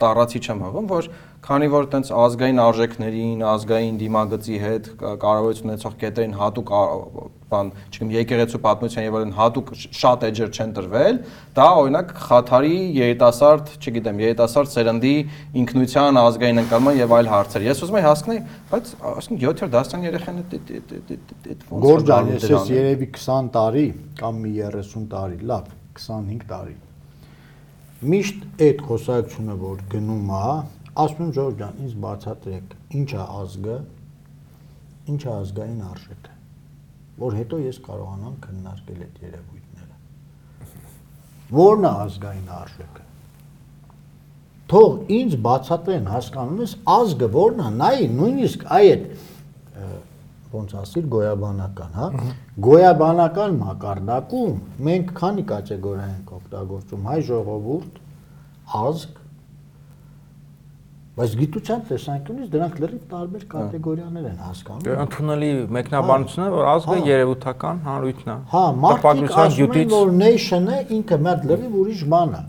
տարածի չեմ հղում, որ քանի որ տենց ազգային արժեքներին, ազգային դիմագծի հետ կա- կարողություն ունեցող կետերին հատուկ բան, չգիտեմ, եկեղեցու պատմության եւ այլն հատուկ շատ էջեր չեն տրվել, դա օրինակ խաթարի երիտասարդ, չգիտեմ, երիտասարդ սերնդի ինքնության, ազգային ընկալման եւ այլ հարցեր։ Ես ուզում եմ հասկանալ, բայց ասենք 7-րդ դասան երեխան այդ այդ այդ այդ ոնց է Գորջան, ես ես երևի 20 տարի կամ մի 30 տարի, լավ, 25 տարի։ Միշտ այդ խոսակցությունը որ գնում է, ասում եմ Ժորժ ջան, ինձ բացատրեք, ինչ է ազգը, ինչ է ազգային արժեքը, որ հետո ես կարողանամ քննարկել այդ երևույթները։ Որն է ազգային արժեքը։ Թող ինձ բացատրեն, հասկանում ես, ազգը որն է, նայ նույնիսկ այ այդ ոնց ասիր գոյաբանական, հա։ Գոյաբանական մակարդակում մենք քանի կատեգորիա ենք օգտագործում՝ հայ ժողովուրդ, ազգ, բայց գիտության տեսանկյունից դրանք լրիվ տարբեր կատեգորիաներ են հասկանում։ Դե Ընդունելի մեկնաբանությունը, որ ազգը Հա։ երևութական հանրույթն է։ Հա, մարդիկ ասում են, որ nation-ը ինքը հատ լրիվ ուրիշ բան է։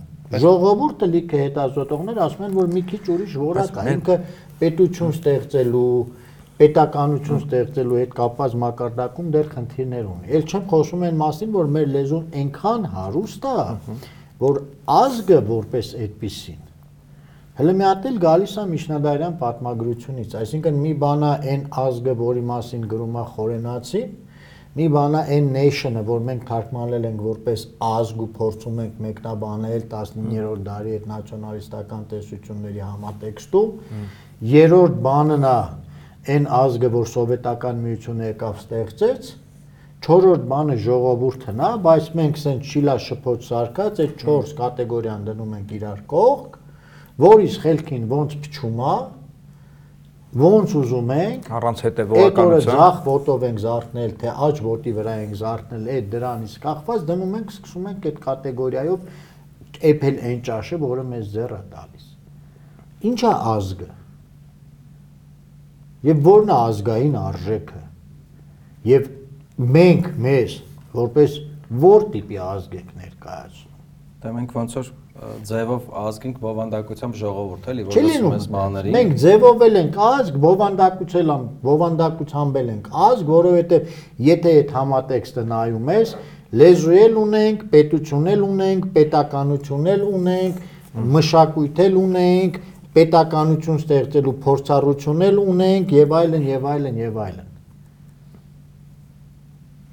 Ժողովուրդը լիքը հետազոտողներ ասում են, որ մի քիչ ուրիշ որակ է, ինքը պետություն ստեղծելու, պետականություն ստեղծելու հետ կապված մակարդակում դեռ խնդիրներ ունի։ Էլ չեմ խոսում այն մասին, որ մեր լեզուն այնքան հարուստ է, որ ազգը որպես այդպեսին Հələ մի հատ էլ գալիս է Միշնադարյան պատմագրությունից, այսինքն մի բանա այն ազգը, որի մասին գրում է Խորենացին, մի բանա այն nation-ը, որ մենք թարգմանել ենք որպես ազգ ու փորձում ենք մեկնաբանել 19-րդ դարի այդ նացիոնալիստական տեսությունների համատեքստում, երրորդ բանն է այն ազգը, որ սովետական միությունը եկավ ստեղծեց, Չորրորդ բանը ժողովուրդն է, բայց մենք սենց շիլա շփոթ սարկած այդ 4 կատեգորիան դնում ենք իրար կողք, որից խելքին ոնց փչում է, ոնց ուզում ենք, առանց այդ օրը հետևողականության ձախ ոտով ենք զարթնել, թե աջ ոտի վրա ենք զարթնել, այդ դրանից կախված դնում ենք, սկսում ենք այդ կատեգորիայով էփել այն ճաշը, որը մեզ ձեռ է տալիս։ Ինչ է ազգը։ Եվ ո՞րն է ազգային արժեքը։ եւ մենք մեզ որպես որ տիպի ազգ եք ներկայացնում Դե մենք ոնց որ ձևով ազգինք բովանդակությամբ ժողովուրդ էլի, որ լինում։ ես բաների։ Մենք ձևովել ենք ազգ, բովանդակուցել բովանդակությամբ ենք ազգ, որովհետև եթե այդ համատեքստը նայում ես, լեզու էլ ունենք, պետություն էլ ունենք, պետականություն էլ ունենք, մշակույթ էլ ունենք, պետականություն ստեղծելու փորձառություն էլ ունենք եւ այլն եւ այլն եւ այլն։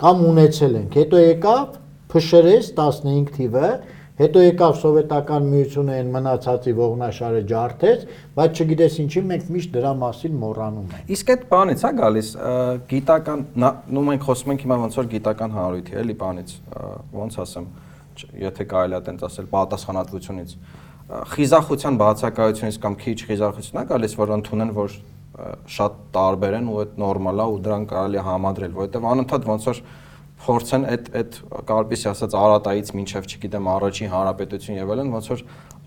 Կամ ունեցել ենք։ Հետո եկավ փշրես 15 թիվը, հետո եկավ սովետական միությունը այն մնացածի ողնաշարը ջարդեց, բայց չգիտես ինչի մենք միշտ դրա մասին մոռանում ենք։ Իսկ այդ բանից է գալիս ը, գիտական նու մենք խոսում ենք հիմա ոնց որ գիտական հանրույթի էլի բանից ոնց ասեմ եթե կարելի է տենց ասել պատասխանատվությունից խիզախության բացակայությունից կամ քիչ խիզախությունն է գալիս որ ընդունեն որ շատ տարբեր են ու այդ նորմալ է ու դրան կարելի համադրել որովհետև անընդհատ ոնց որ փորձեն այդ այդ կարպիսի ասած արատայից մինչև չգիտեմ առաջի հանրապետություն եւ այլն ոնց որ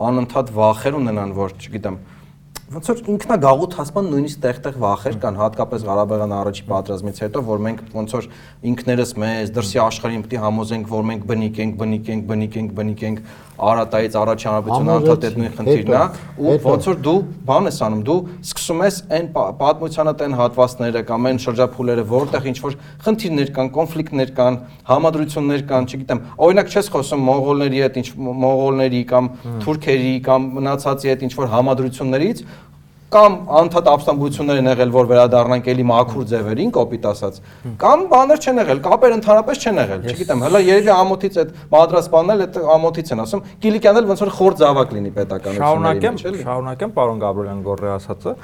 անընդհատ վախեր ունենան որ չգիտեմ ոնց որ ինքնագաղութացման նույնիսկ տեղ-տեղ վախեր կան հատկապես Ղարաբաղյան առաջի պատերազմից հետո որ մենք ոնց որ ինքներս մեզ դրսի աշխարհին է համոզենք որ մենք բնիկ ենք բնիկ ենք բնիկ ենք բնիկ ենք արատայից առաջի հանրապետությունը անդադ այդ նույն խնդիրն է ու Հետո։ ոնց որ դու բան ես անում դու սկսում ես այն պա- պատմությանդ այն հատվածները կամ այն շրջափուլերը որտեղ ինչ որ խնդիրներ կան կոնֆլիկտներ կան համադրություններ կան չգիտեմ օրինակ չես խոսում մոնղոլների հետ ինչ մոնղոլների կամ թուրքերի կամ մնացածի հետ ինչ որ համադրություններից կամ անդադ ապստամբություններ են եղել, որ վերադառնանք էլի մաքուր ձևերին, կոպիտ ասած, կամ բաներ չեն եղել, կապեր ընդհանրապես չեն եղել, չգիտեմ, հələ երևի ամոթից այդ մադրասպանն էլ այդ ամոթից են ասում, Կիլիկյանն էլ ոնց որ խոր զավակ լինի պետականությունների Շարունակեմ, մեջ, էլի։ շարունակեմ պարոն Գաբրելյան Գորրե ասածը,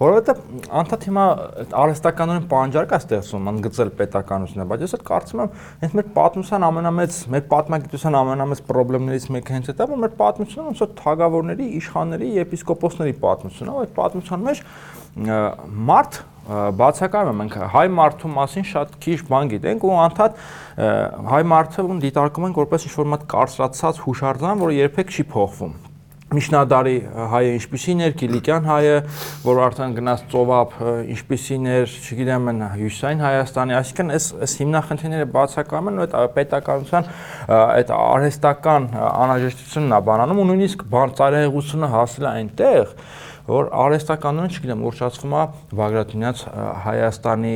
որովհետեւ անդադ հիմա արհեստականորեն պահանջար կա ստեղծում ընդգծել պետականությունը, բայց ես այդ կարծում եմ, հենց մեր պատմության ամենամեծ, մեր պատմագիտության ամենամեծ խնդիրներից մեկը հենց դա է, որ մեր պատմությունը ոնց որ թագավորների, իշխանների, եպիսկոպոսների պատմությունն է, այդ պատմության մեջ մարդ բացակայում է մենք հայ մարդու մասին շատ քիչ բան գիտենք ու անդադ հայ մարդը դիտարկում ենք որպես ինչ-որ մատ կարծրացած հուշարձան, որը երբեք չի փոխվում։ Միշնադարի հայը ինչպիսին էր, Կիլիկյան հայը, որ արդեն գնաց ծովափ, ը, ինչպիսին էր, չգիտեմ, այն հյուսային Հայաստանի, այսինքն այս այս հիմնախնդիրները բացակայում են ու այդ պետականության այդ արհեստական անհրաժեշտությունն է բանանում ու նույնիսկ բան ծայրահեղությունը հասել է այնտեղ, որ արհեստականորեն, չգիտեմ, ուռճացվում է Բագրատունյաց ը, Հայաստանի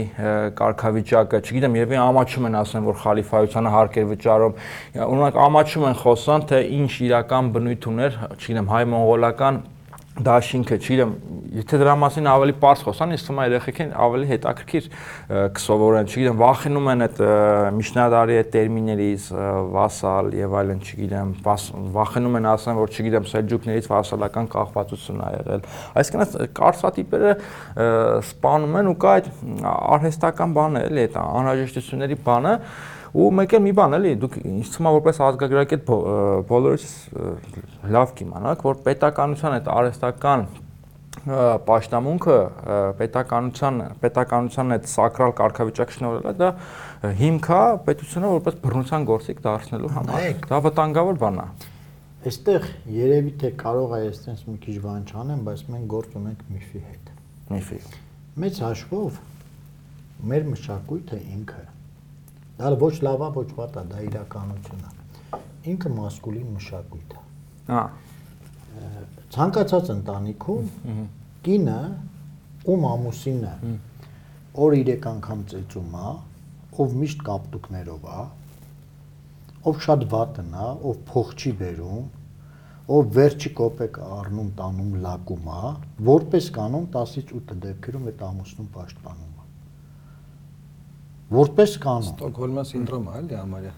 կարգավիճակը, չգիտեմ, եւ ամաչում են ասեն, որ խալիֆայությանը հարկ էր վճարում։ Օրինակ ամաչում են խոսան, թե ինչ իրական բնույթ ուներ, չգիտեմ, հայ-մոնղոլական դաշինքը, չգիտեմ, եթե դրա մասին ավելի པարզ խոսան, ինձ թվում է երեխեքին ավելի հետաքրքիր կսովորեն, չգիտեմ, վախենում են այդ միջնադարի այդ տերմիններից, վասալ եւ այլն, չգիտեմ, վախենում են ասեն, որ չգիտեմ, սելջուկներից վասալական կախվածություն ա եղել։ Այսինքն այս կարծրատիպերը ը, սպանում են ու կա այդ արհեստական բանը, էլի, այդ անհրաժեշտությունների բանը, ու մեկ էլ մի բան էլի դուք ինձ թվում է որպես ազգագրագետ բո- ը, բոլորից ը, լավ կիմանաք որ պետականության այդ արհեստական պաշտամունքը պետականության պետականության այդ սակրալ կարգավիճակ շնորհելը դա ը, հիմք է պետությունը որպես բռնության գործիք դարձնելու համար դա վտանգավոր բան է Այստեղ երևի թե կարող է այստենց մի քիչ բան չանեմ, բայց մենք գործ ունենք միֆի հետ։ միֆի Մեծ հաշվով մեր մշակույթը ինքը դա ոչ լավա, ոչ վատա, դա իրականություն է։ Ինքը մասկուլին մշակույթ է։ հա Ցանկացած ընտանիքում կինը ում ամուսինը օր 3 անգամ ծեծում է, ով միշտ կապտուկներով է, ով շատ վատն է, ով փող չի բերում, ով վերջի կոպեկ առնում տանում լակում է, որպես կանոն 10-ից 8 դեպքերում այդ ամուսնում պաշտպանում է։ Որպես կանոն Ստոկհոլմյան սինդրոմը էլի համարյա։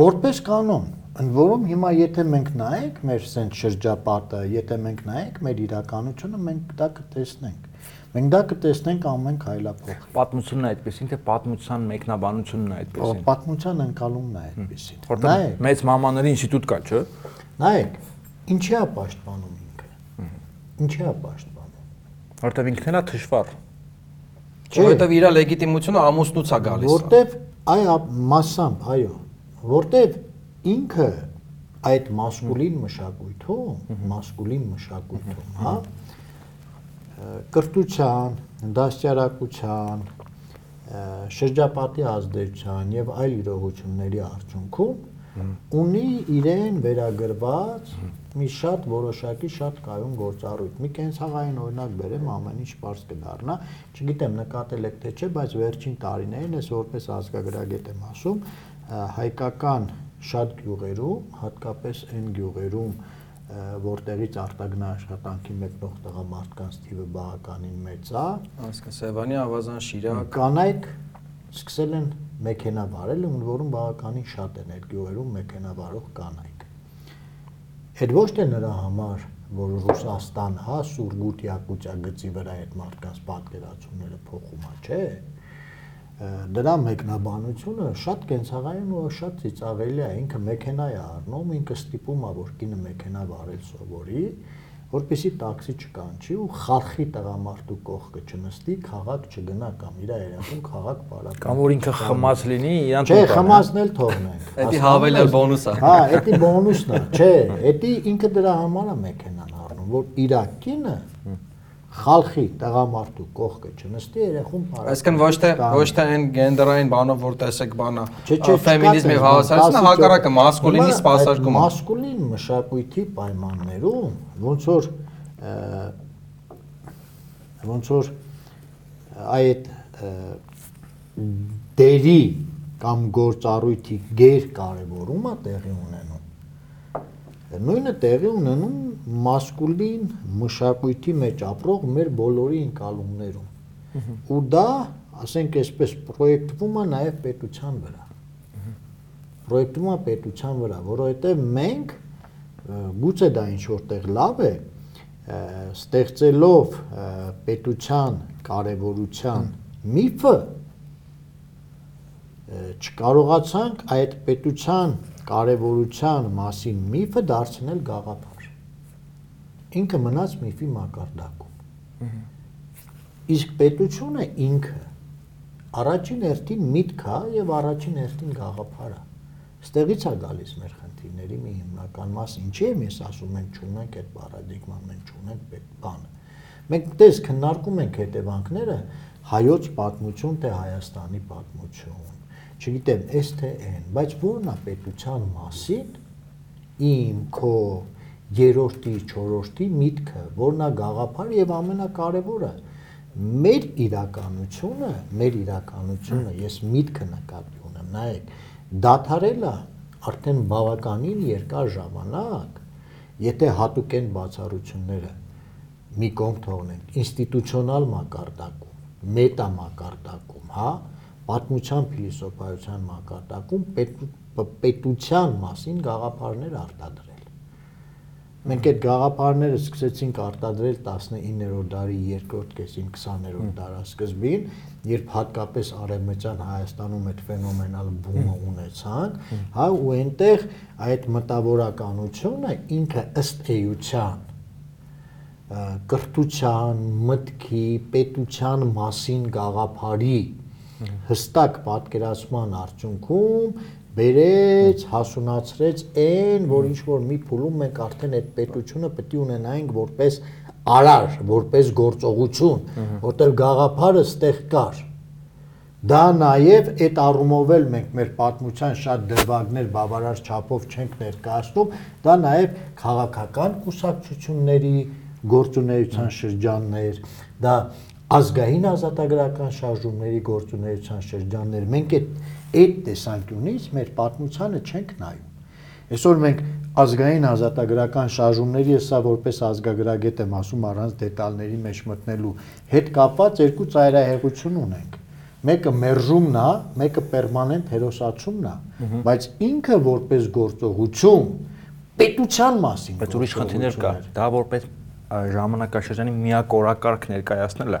Որպես կանոն, ընդ որում հիմա եթե մենք նայենք մեր սենց շրջապատը, եթե մենք նայենք մեր իրականությունը, մենք դա կտեսնենք։ Մենք դա կտեսնենք ամեն քայլափոխ։ պատմությունն է այդպեսին թե պատմության մեկնաբանությունն է այդպեսին Պատմության ընկալումն է այդպեսին։ որտեղ Նայեք, մեծ մամաների ինստիտուտ կա չէ նայեք, ինչի է պաշտպանում ինքը։ Ինչի է պաշտպանում։ որտեղ ինքն էլ է թշվառ Որովհետև իր լեգիտիմությունը ամուսնուց է գալիս։ որտեվ այ մասամբ, այո, որտեվ ինքը այդ մասկուլին մշակույթում, մասկուլին մշակույթում, հա, կրթության, դաստիարակության, շրջապատի ազդեցության եւ այլ իրողությունների արդյունքում ունի իրեն վերագրված մի շատ որոշակի շատ կայուն գործառույթ։ Մի կենցաղային օրինակ բերեմ, ամեն ինչ པարզ կդառնա։ Չգիտեմ նկատել եք թե չէ, բայց վերջին տարիներին ես որպես ազգագրագետ եմ ասում, հայկական շատ գյուղերում, հատկապես այն գյուղերում, որտեղից արտագնա աշխատանքի մեկնող տղամարդկանց թիվը բավականին մեծ է, Հասկա Սևանի ավազան Շիրակ կանայք սկսել են մեքենա վարել, ում որում բավականին շատ են այդ գյուղերում մեքենա վարող կանայք։ Այդ ոչ թե նրա համար, որ Ռուսաստան հա Սուրգուտ Յակուտիա գծի վրա այդ մարդկանց պատկերացումները փոխում է, չէ։ Դրա մեկնաբանությունը շատ կենցաղային ու շատ ծիծաղելի է, ինքը մեքենա է առնում, ինքը ստիպում է, որ կինը մեքենա վարել սովորի, որպեսի տաքսի չկանչի ու խարխի տղամարդու կողքը չնստի, քաղաք չգնա կամ իր երախում քաղաք բարակ։ Կամ որ ինքը խմած լինի, իրան Չէ, տուն տան, խմածն էլ թողնենք։ Էդի հավելյալ բոնուս է։ Հա, էդի բոնուսն է, չէ, էդի ինքը դրա համար է մեքենան առնում, որ իր կինը խալխի տղամարդու կողքը չնստի երախում բարակ։ Այսինքն ոչ թե ոչ թե այն գենդերային բանով որ տեսեք չէ, ֆեմինիզմի չկա հավասարությունը հակառակը մասկուլինի այդ Մասկուլին մշակույթի պայմաններում ոնց որ ոնց որ այդ դերի կամ գործառույթի գեր կարևորումը տեղի ունենում նույնը տեղի ունենում մասկուլին մշակույթի մեջ ապրող մեր բոլորի ընկալումներում ու դա ասենք այսպես պրոյեկտվում է նաև պետության վրա պրոյեկտում է պետության վրա, որովհետև մենք գուցե դա ինչ որտեղ լավ է, ստեղծելով պետության կարևորության միֆը չկարողացանք այդ պետության կարևորության մասին միֆը դարձնել գաղափար։ Ինքը մնաց միֆի մակարդակում։ Իսկ պետությունը ինքը առաջին հերթին միտք է եւ առաջին հերթին գաղափար է։ Ստեղից է գալիս մեր խնդիրների մի հիմնական մաս։ Ինչի՞ եմ ես ասում, մենք չունենք այդ պարադիգման, մենք չունենք այդ բանը։ Մենք դες քննարկում ենք հետևանքները հայոց պատմություն թե Հայաստանի պատմություն։ Չգիտեմ, էս թե այն, բայց ո՞րն է պետության մասին իմ քո երրորդի, չորրորդի միտքը, որն է գաղափար եւ ամենակարևորը մեր իրականությունը, մեր իրականությունը, ես միտքը նկատի ունեմ, նայեք, դաթարելը արդեն բավականին երկար ժամանակ, եթե հատուկ են բացառությունները մի կողմ թողնենք, ինստիտուցիոնալ մակարդակում, մետա մակարդակում, հա, պատմության փիլիսոփայության մակարդակում պետ, պետության մասին գաղափարներ արտադրել։ Մենք այդ գաղափարները սկսեցինք արտադրել 19-րդ դարի երկրորդ կեսին 20-րդ դարասկզբին, երբ հատկապես արևմտյան Հայաստանում այդ ֆենոմենալ բումը ունեցանք, հա ու այնտեղ այդ մտավորականությունը ինքը ըստ էության կրթության, մտքի, պետության մասին գաղափարի հստակ պատկերացման արդյունքում բերեց, հասունացրեց այն, որ ինչ որ մի փուլում մենք արդեն այդ պետությունը պետք է ունենայինք որպես արար, որպես գործողություն, որտեղ գաղափարը ստեղ կար։ Դա նաև այդ առումով էլ մենք մեր պատմության շատ դրվագներ բավարար չափով չենք ներկայացնում, դա նաև քաղաքական կուսակցությունների գործունեության շրջաններ, դա ազգային ազատագրական շարժումների գործունեության շրջաններ։ Մենք այդ այդ տեսանկյունից մեր պատմությանը չենք նայում։ Այսօր մենք ազգային ազատագրական շարժումների հեսա որպես ազգագրագետ եմ ասում առանց դետալների մեջ մտնելու հետ կապված երկու ծայրահեղություն ունենք մեկը մերժումն է, մեկը պերմանենտ հերոսացումն է, բայց ինքը որպես գործողություն պետության մասին բայց ուրիշ խնդիրներ կա։ Դա որպես ժամանակաշրջանի միակորակարգ ներկայացնել է։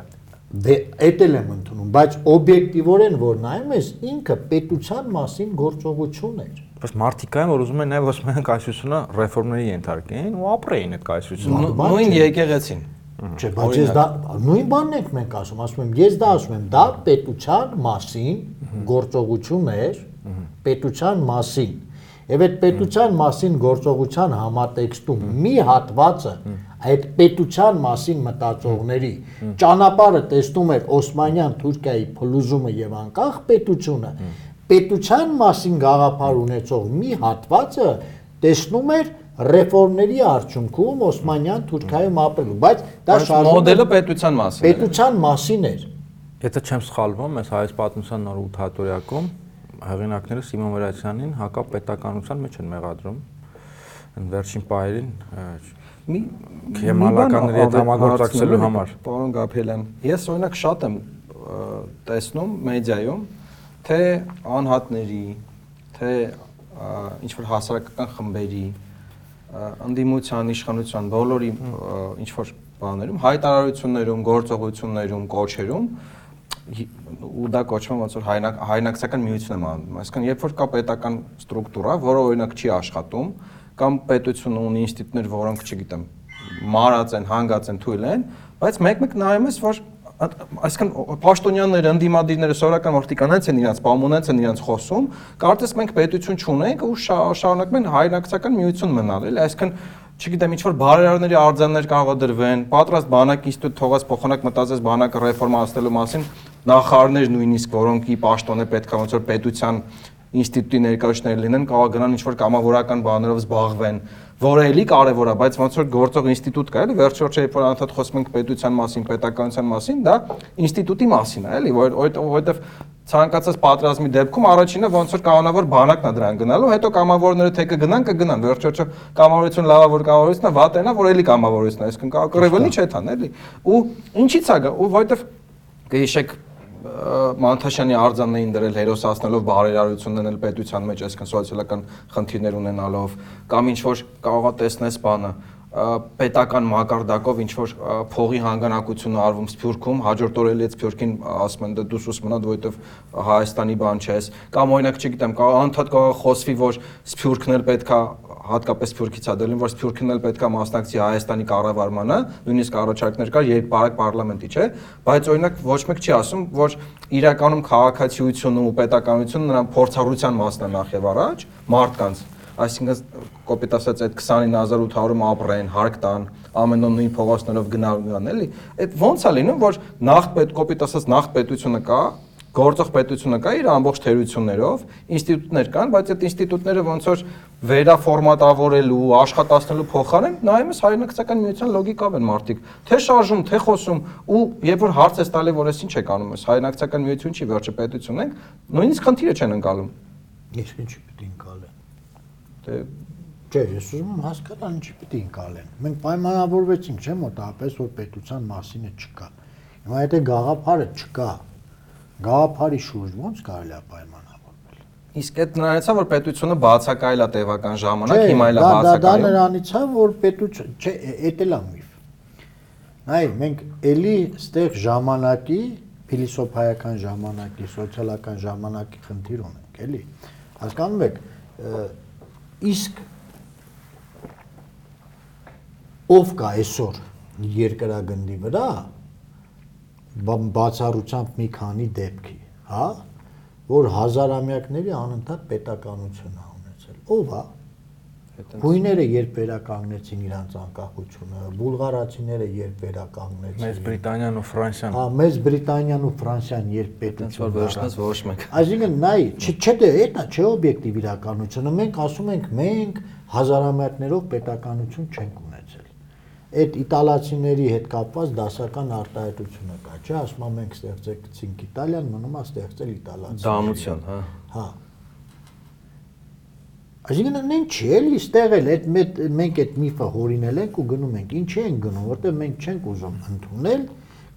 Դե էդ էլ եմ ընդունում, բայց օբյեկտիվորեն որ նայում ես, ինքը պետության մասին գործողություն էր։ Բայց մարդիկ կային, որ ուզում են նաև են կայսությունը ռեֆորմների ենթարկեն ու ապրեին այդ կայսությունը։ նույն եկեղեցին Չէ, բայց ես դա նույն բանն ենք մենք ասում, ասում եմ, ես դա ասում եմ, դա պետության մասին գործողություն էր, պետության մասին։ Եվ այդ պետության մասին գործողության համատեքստում մի հատվածը այդ պետության մասին մտածողների ճանապարհը տեսնում էր Օսմանյան Թուրքիայի փլուզումը եւ անկախ պետությունը պետության մասին գաղափար ունեցող մի հատվածը տեսնում էր ռեֆորմների արդյունքում Օսմանյան Թուրքիայում ապրելու, բայց դա շարժումը մոդելը պետության մասին է։ պետության մասին էր։ Եթե չեմ սխալվում, այս հայոց պատմության նոր ութաթորյակում հեղինակները Սիմոն Վերացյանին հակապետականության մեջ են մեղադրում։ Ընդ վերջին պահերին Մի Քեմալականների հետ համագործակցելու համար։ Պարոն Գաբրիելյան, ես օրինակ շատ եմ տեսնում մեդիայում, թե անհատների, թե ինչ որ հասարակական խմբերի, ընդդիմության, իշխանության բոլորի ինչ որ բաներում, հայտարարություններում, գործողություններում, կոչերում ու դա կոչվում ոնց որ հայնակ հայնակցական միություն եմ անում։ Այսինքն, երբ որ կա պետական ստրուկտուրա, որը օրինակ չի աշխատում, կամ պետությունը ունի ինստիտուտներ, որոնք, չգիտեմ, մարած են, հանգած են, թույլ են, բայց մեկ-մեկ նայում ես, որ այսինքն պաշտոնյանները, ընդդիմադիրները սովորական մարտիկանից են իրաց, պամունից են իրաց խոսում, կարծես մենք պետություն չունենք ու շա- շարունակում են հայնակցական միություն մնալ, էլի, այսինքն չգիտեմ, ինչ որ բարերարների արձաններ կարող դրվեն, պատրաստ բանակ ինստիտուտ թողած փոխանակ մտածես բանակը ռեֆորմացնելու մասին, նախարարներ նույնիսկ, որոնք ի պաշտոն է պետք է ոնց որ պետության ինստիտուտի ներկայացուցիչներ լինեն, կարող է գնան ինչ որ կամավորական բաներով զբաղվեն, որը էլի կարևոր է, բայց ոնց որ գործող ինստիտուտ կա, էլի վերջորդ երբ որ անդադ խոսում ենք պետության մասին, պետականության մասին, դա ինստիտուտի մասին է, էլի, որ որովհետև ցանկացած պատրաստի դեպքում առաջինը ոնց որ կանոնավոր բանակն է դրան գնալու, հետո կամավորները թե կգնան, կգնան, վերջորջը կամավորություն լավա որ կամավորությունն է, վատենա, որ էլի կամավորությունն է, այսինքն կռևելի չէ թան, էլի։ Ու ինչի՞ց է գա, ու որովհետև կհիշեք Մանթաշյանի արձանն էին դրել հերոսացնելով բարերարություն անել պետության մեջ, այսինքն սոցիալական խնդիրներ ունենալով, կամ ինչ որ կարողա տեսնես բանը պետական մակարդակով ինչ որ փողի հանգանակությունը արվում Սփյուռքում, հաջորդ օրը էլի Սփյուռքին ասում են դե դու սուս մնա, որովհետև Հայաստանի բան չես, կամ օրինակ չգիտեմ, կարող անդադ կարող խոսվի, որ Սփյուռքն էլ պետքա հատկապես Սփյուռքից է դելին, որ Սփյուռքն էլ պետքա մասնակցի Հայաստանի կառավարմանը, նույնիսկ առաջարկներ կար երբ բարակ պարլամենտի, չէ, բայց օրինակ ոչ մեկ չի ասում, որ իրականում քաղաքացիությունը ու պետականությունը նրան փորձառության մասն է նախ եւ առաջ մարդկանց այսինքն կոպիտ ասած այդ 29800-ում ապրեն, հարկ տան, ամեն օր նույն փողոցներով գնալ գան, էլի։ Այդ ո՞նց է լինում, որ նախ պետ կոպիտ ասած նախ պետությունը կա, գործող պետությունը կա իր ամբողջ թերություններով, ինստիտուտներ կան, բայց այդ ինստիտուտները ոնց որ վերաֆորմատավորելու, աշխատացնելու փոխարեն նայում ես հայրենակցական միության լոգիկավ են մարդիկ, թե շարժում, թե խոսում ու երբ որ հարց ես տալի, որ ես ինչ եք անում, ես հայրենակցական միություն չի, վերջը պետություն ենք, նույնիսկ խնդիրը չեն ընկալում։ Իսկ ինչի պիտի ընկալեն։ Դե Չէ, ես ուզում եմ հասկանալ ինչի պիտի ընկալեն։ Մենք պայմանավորվեցինք, չէ՞ մոտավորապես, որ պետության մասինը չկա։ Հիմա եթե գաղափարը չկա, գաղափարի շուրջ ո՞նց կարելի է պայմանավորվել։ Իսկ այդ նրանից է որ պետությունը բացակայել է տևական ժամանակ, հիմա էլ է դա դա նրանից է, որ պետություն, չէ, էդ էլ է միֆ։ Նայ, մենք էլի ստեղ ժամանակի, փիլիսոփայական ժամանակի, սոցիալական ժամանակի խնդիր ունենք, էլի։ Հասկանում եք, իսկ ով կա այսօր երկրագնդի վրա բացառությամբ մի քանի դեպքի, հա, որ հազարամյակների անընդհատ պետականություն է ունեցել։ Ո՞վ է։ Հույները երբ վերականգնեցին իրանց անկախությունը, բուլղարացիները երբ վերականգնեցին։ Մեծ Բրիտանիան ու Ֆրանսիան Հա, մեծ Բրիտանիան ու Ֆրանսիան երբ Այնց որ պետություն վերջնաց ոչ մեկ։ Այսինքն նայ, չէ, դե դա չէ օբյեկտիվ իրականությունը։ Մենք ասում ենք, մենք հազարամյակներով պետականություն չենք ունեցել։ Այդ իտալացիների հետ կապված դասական արտահայտությունը կա, չէ, ասում եմ մենք ստեղծեցինք Իտալիան, մնում է ստեղծել իտալացիները։ Դամություն, հա։ Հա։ Այսինքն նեն չի էլի ստեղ էլ այդ մենք այդ միֆը հորինել ենք ու գնում ենք։ Ինչի ենք գնում, որտեղ մենք չենք ուզում ընդունել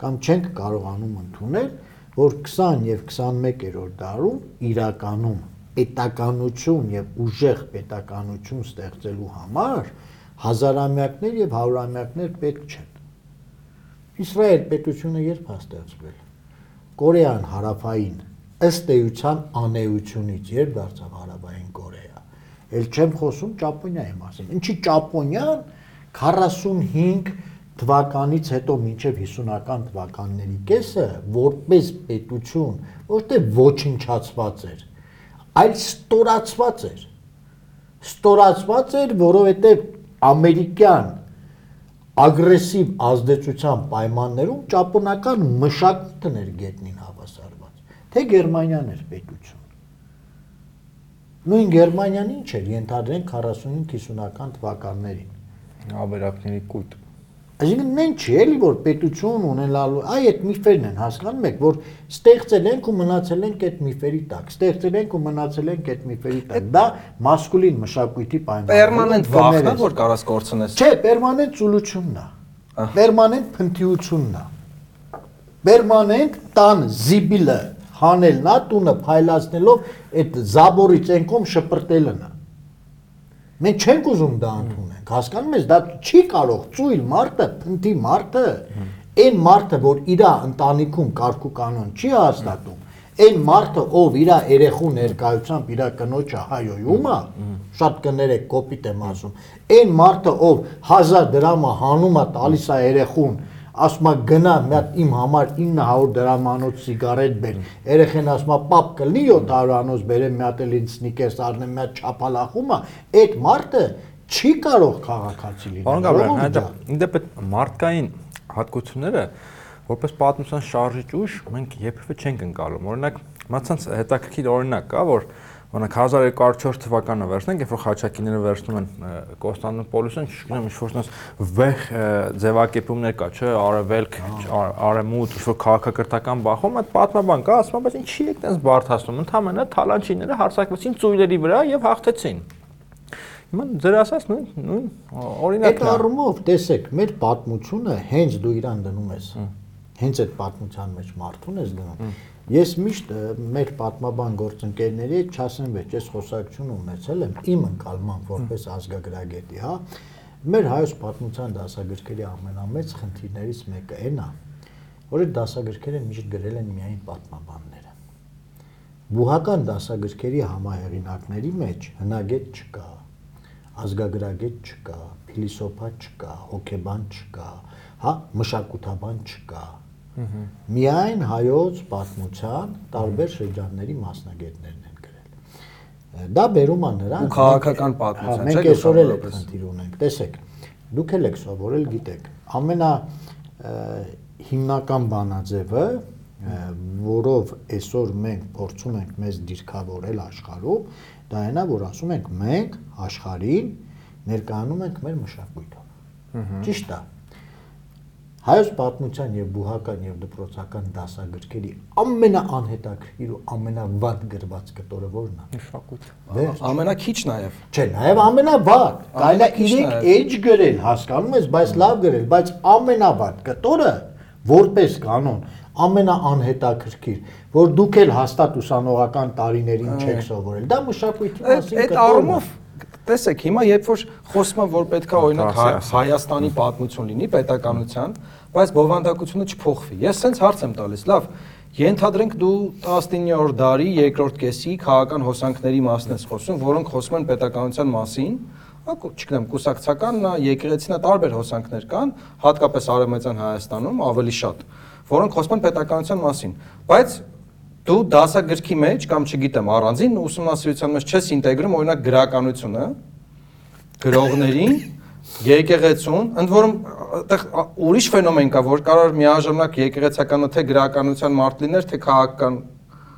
կամ չենք կարողանում ընդունել, որ 20 եւ 21-րդ դարում իրականում պետականություն եւ ուժեղ պետականություն ստեղծելու համար հազարամյակներ եւ հարյուրամյակներ պետք չեն։ Իսրայել պետությունը երբ է ստեղծվել։ Կորեան հարավային ըստ էության անեությունից երբ դարձավ հարավային Կորեա։ Էլ չեմ խոսում Ճապոնիայի մասին։ Ինչի Ճապոնիան 45 թվականից հետո մինչև 50-ական թվականների կեսը որպես պետություն որտե ոչնչացված էր, այլ ստորացված էր։ Ստորացված էր, որովհետև ամերիկյան ագրեսիվ ազդեցության պայմաններում ճապոնական մշակույթն էր գետնին հավասարված թե Գերմանիան էր պետություն նույն Գերմանիան ինչ էր ենթադրենք 45-50-ական թվականներին Աբերակների կույտ։ Այսինքն նեն չի էլի որ պետություն ունենալու, այ այդ միֆերն են հասկանում եք, որ ստեղծել ենք ու մնացել ենք այդ միֆերի տակ, ստեղծել ենք ու մնացել ենք այդ միֆերի տակ։ Դա մասկուլին մշակույթի պայմաններ։ Պերմանենտ վախն է, որ կարաս կորցնես։ Չէ, պերմանենտ ծուլությունն է։ Պերմանենտ փնթիությունն է։ Պերմանենտ տան զիբիլը հանելն է, տունը փայլացնելով այդ զաբորի ցենկում շպրտելն է։ Մենք չենք ուզում դա ընդունենք։ Հասկանում ես, դա չի կարող ծույլ մարդը, փնթի մարդը, այն մարդը, որ իր ընտանիքում կարգու կանոն չի հաստատում, այն մարդը, ով իր երեխու ներկայությամբ իր կնոջը հայոյում է, շատ կներեք կոպիտ եմ ասում, այն մարդը, ով 1000 դրամը հանում է տալիս է երեխուն, ասում է գնա մի հատ իմ համար 900 դրամանոց սիգարետ բեր։ Երեխեն ասում է պապ կլինի 700 անոց բերեմ մի հատ էլ ինձ սնիկերս առնեմ մի հատ չափալախում է, այդ մարդը չի կարող քաղաքացի լինել։ Պարոն Գաբրիել, այդ մարդկային հատկությունները որպես պատմության շարժիչ ուժ մենք երբևէ չենք ընկալում։ Օրինակ, մացանց հետաքրքիր օրինակ կա, որ օրինակ 1204 թվականը վերցնենք, երբ որ խաչակիները վերցնում են ը, Կոստանդնուպոլիսը, չգիտեմ, ինչ որ այնպես վեհ ձևակերպումներ կա, չէ, արևելք, ար- արևմուտք, ինչ որ քաղաքակրթական բախում, այդ պատմաբան կա, ասում է, բայց ինչի եք տես բարթացնում, ընդհանրապես թալանչիները հարձակվեցին ծույլերի վրա եւ հաղթեցին։ Հիմա ձեր ասած նույն նույն Այդ օրինակն է։ առումով տեսեք, մեր պատմությունը հենց դու իրան դնում ես։ Հենց այդ պատմության մեջ մարդուն ես դնում։ Ես միշտ մեր պատմաբան գործընկերների հետ չասեմ, բայց ես խոսակցություն ունեցել եմ իմ ընկալման որպես ազգագրագետի, հա։ Մեր հայոց պատմության դասագրքերի ամենամեծ խնդիրներից մեկը այն է, որ այդ դասագրքերը միշտ գրել են միայն պատմաբանները։ Բուհական դասագրքերի համահեղինակների մեջ հնագետ չկա, ազգագրագետ չկա, փիլիսոփա չկա, հոգեբան չկա, հա, մշակութաբան չկա։ Միայն հայոց պատմության տարբեր շրջանների մասնագետներն են գրել։ Դա բերում է նրան Ու քաղաքական պատմության, չէ՞, Մենք այսօր էլ գլխավորապես։ խնդիր ունենք։ Տեսեք, դուք էլ եք սովորել, գիտեք, ամենա հիմնական բանաձևը, որով այսօր մենք փորձում ենք մեզ դիրքավորել աշխարհում, դա այն է, որ ասում ենք մենք աշխարհին ներկայանում ենք մեր մշակույթով։ Ճիշտ է։ Հայոց պատմության եւ բուհական եւ դպրոցական դասագրքերի ամենաանհետաքրքիր ու ամենավատ գրված կտորը ո՞րն է։ Մշակույթ։ Վերջ։ Ամենակիչ նաեւ։ Չէ, նաև ամենավատ։ Կարելի է Ամենաքիչ 3 նաև։ edge գրել, հասկանում ես, բայց լավ գրել, բայց ամենավատ կտորը որպես կանոն ամենաանհետաքրքիր, որ դուք էլ հաստատ ուսանողական տարիներին չեք սովորել։ Դա մշակույթի Այդ մասին այդ կտորն է։ առումով տեսեք, հիմա երբ որ խոսում եմ, որ պետքա օրինակ Հայ- ասի։ Հայաստանի պատմություն լինի պետականության, բայց բովանդակությունը չփոխվի։ Ես սենց հարց եմ տալիս, լավ, ենթադրենք դու 19-րդ դարի երկրորդ կեսի քաղաքական հոսանքների մասն ես խոսում, որոնք խոսում են պետականության մասին, հա, կու- չգիտեմ, կուսակցական եկեղեցինա տարբեր հոսանքներ կան, հատկապես արևմտյան Հայաստանում ավելի շատ, որոնք խոսում են պետականության մասին, բայց դու դասագրքի մեջ կամ չգիտեմ առանձին ուսումնասիրության մեջ չես ինտեգրում օրինակ գրականությունը գրողներին եկեղեցուն ընդ որում այդտեղ ուրիշ ֆենոմեն կա որ կարող միաժամանակ եկեղեցականը թե գրականության մարդ լիներ թե քաղաքական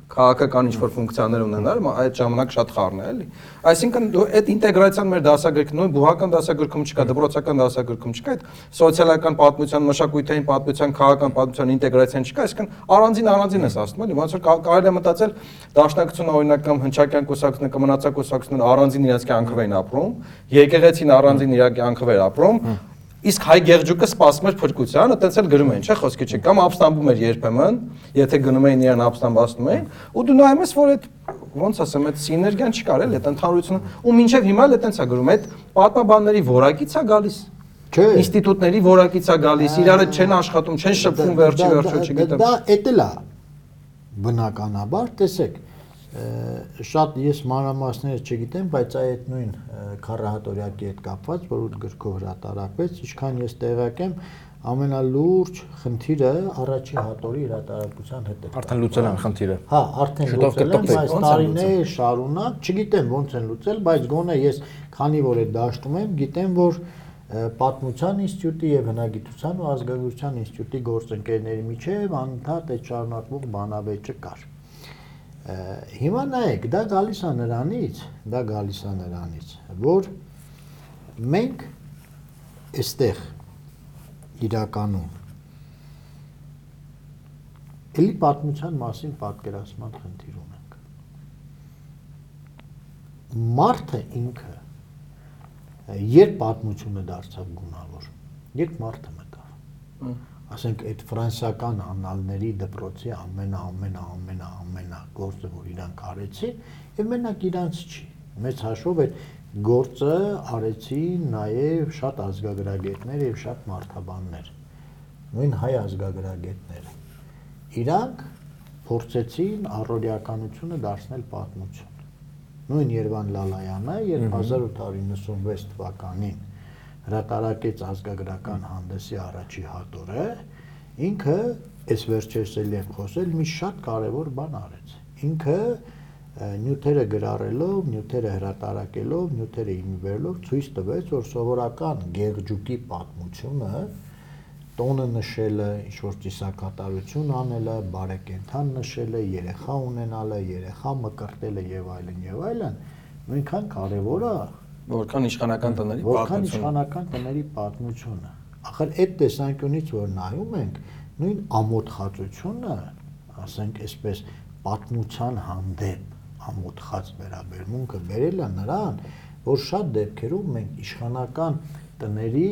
քաղաքական ինչ-որ ֆունկցիաներ ունենար, մա այդ ժամանակ շատ խառն է, էլի։ Այսինքն այդ ինտեգրացիան մեր դասագրքում, նույն բուհական դասագրքում չկա, դպրոցական դասագրքում չկա, այդ սոցիալական պատմության, մշակութային պատմության, քաղաքական պատմության ինտեգրացիան չկա, այսինքն առանձին առանձին ես ասում, էլի, ոնց որ կա- կարելի է մտածել դաշնակցությունը օրինակ կամ հնչակյան կուսակցությունը կամ մնացակ կուսակցությունը առանձին իրենց կյանքով էին ապրում, եկեղեցին առանձին իր կյանքով էր ապրում, Իսկ հայ գեղջուկը սպասում էր փրկության, այտենց էլ գրում էին, չէ՞ խոսքի չի, կամ ապստամբում էր երբեմն, եթե գնում էին իրան ապստամբացնում էին, ու դու նայում ես, որ այդ ոնց ասեմ, այդ սիներգիան չկար էլ, այդ ընդհանրությունը, ու մինչև հիմա էլ այտենց է գրում, այդ պատմաբանների որակից է գալիս։ Չէ։ Ինստիտուտների որակից է գալիս, իրար հետ չեն աշխատում, չեն շփվում վերջի վերջո, չգիտեմ։ Դա էտել է բնականաբար, տեսեք, շատ ես մանրամասները չգիտեմ, բայց այդ նույն քարահատորյակի հետ կապված, որ ուտ գրքով հրատարակվեց, ինչքան ես տեղյակ եմ, ամենալուրջ խնդիրը առաջի հատորի հրատարակության հետ է։ Արդեն լուծել են խնդիրը։ Հա, արդեն լուծել են, բայց տարիներ շարունակ, չգիտեմ ոնց են լուծել, բայց գոնե ես քանի որ այդ դաշտում եմ, գիտեմ որ պատմության ինստիտուտի եւ հնագիտության ու ազգագրության ինստիտուտի գործընկերների միջև անընդհատ այդ շարունակվող բանավեճը կար։ Ա, Հիմա նայեք, դա գալիս է նրանից, դա գալիս է նրանից, որ մենք այստեղ իրականում էլի պատմության մասին պատկերացման խնդիր ունենք։ Մարդը ինքը երբ պատմությունը դարձավ գունավոր, երբ մարդը մտավ։ Ասենք այդ ֆրանսիական անալների դպրոցի ամենա ամենա ամենա ամենա գործը, որ իրանք արեցին, եւ մենակ իրանց չի։ Մեծ հաշվով այդ գործը արեցին նաև շատ ազգագրագետներ եւ շատ մարդաբաններ։ Նույն հայ ազգագրագետները։ Իրանք փորձեցին առօրյականությունը դարձնել պատմություն նույն Երևան Լալայանը, երբ 1896 թվականին հրատարակեց ազգագրական հանդեսի առաջի հատորը, ինքը այս վերջերս էլ եմ խոսել, մի շատ կարևոր բան արեց։ Ինքը նյութերը գրառելով, նյութերը հրատարակելով, նյութերը ինվերելով ցույց տվեց, որ սովորական գեղջուկի պատմությունը տոնը նշելը, ինչ որ ծիսակատարություն անելը, բարեկենթան նշելը, երեխա ունենալը, երեխա մկրտելը եւ այլն եւ այլն, նույնքան կարեւոր է, որքան իշխանական տների որքան պատմություն։ իշխանական տների պատմությունը։ Ախր այդ տեսանկյունից որ նայում ենք, նույն ամոթխածությունը, ասենք այսպես պատմության հանդեպ ամոթխած վերաբերմունքը բերել է նրան, որ շատ դեպքերում մենք իշխանական տների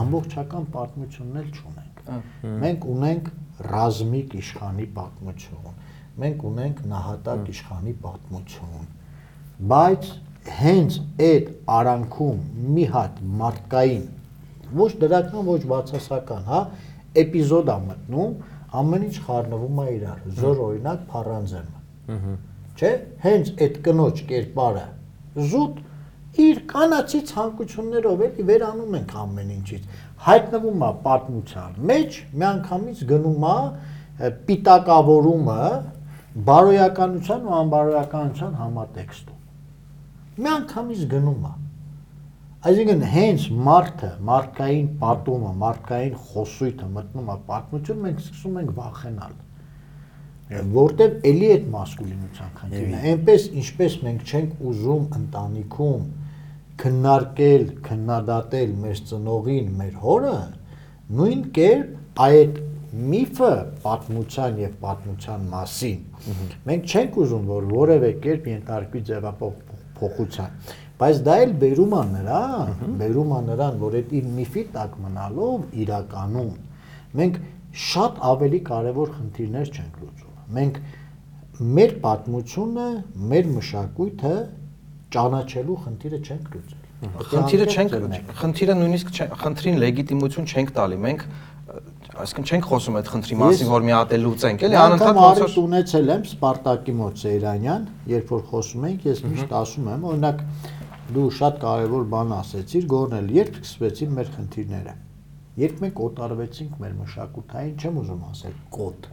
ամբողջական պատմությունն էլ չունենք։ Մենք ունենք ռազմիկ իշխանի պատմություն, մենք ունենք նահատակ իշխանի պատմություն, բայց հենց այդ արանքում մի հատ մարդկային ոչ դրական, ոչ բացասական, հա, էպիզոդ է մտնում, ամեն ինչ խառնվում է իրար, զոր օրինակ փառանձեմը։ Չէ, հենց այդ կնոջ կերպարը զուտ իր կանացի ցանկություններով էլի վերանում ենք ամեն ինչից հայտնվում է պատմության մեջ միանգամից գնում է պիտակավորումը բարոյականության ու անբարոյականության համատեքստում միանգամից գնում է այսինքն հենց մարդը մարդկային պատումը մարդկային խոսույթը մտնում է պատմություն մենք սկսում ենք վախենալ որտեվ էլի այդ մասկուլինության խնդիրն է այնպես ինչպես մենք չենք ուզում ընտանիքում քննարկել, քննադատել մեր ծնողին, մեր հորը, նույն կերպ այդ միֆը պատմության եւ պատմության մասին մենք չենք ուզում որ որևէ կերպ ենթարկվի ձևափոխության բայց դա էլ բերում է նրան բերում է նրան որ այդ իր միֆի տակ մնալով իրականում մենք շատ ավելի կարևոր խնդիրներ չենք լուծում մենք մեր պատմությունը մեր մշակույթը ճանաչելու խնդիրը չենք լուծել Խնդիրը չենք խնդիրը նույնիսկ խնդրին լեգիտիմություն չենք տալի։ Մենք այսինքն չենք խոսում այդ խնդրի մասին, որ մի հատ է լուծենք, էլի անընդհատ ոնց որ ունեցել եմ Սպարտակի մոտ Սեյրանյան, երբ որ խոսում ենք, ես միշտ ասում եմ, օրինակ դու շատ կարևոր բան ասեցիր, գորնել, երբ սկսվեցին մեր խնդիրները։ Երբ մենք օտարվեցինք մեր մշակութային, չեմ ուզում ասել կոտ,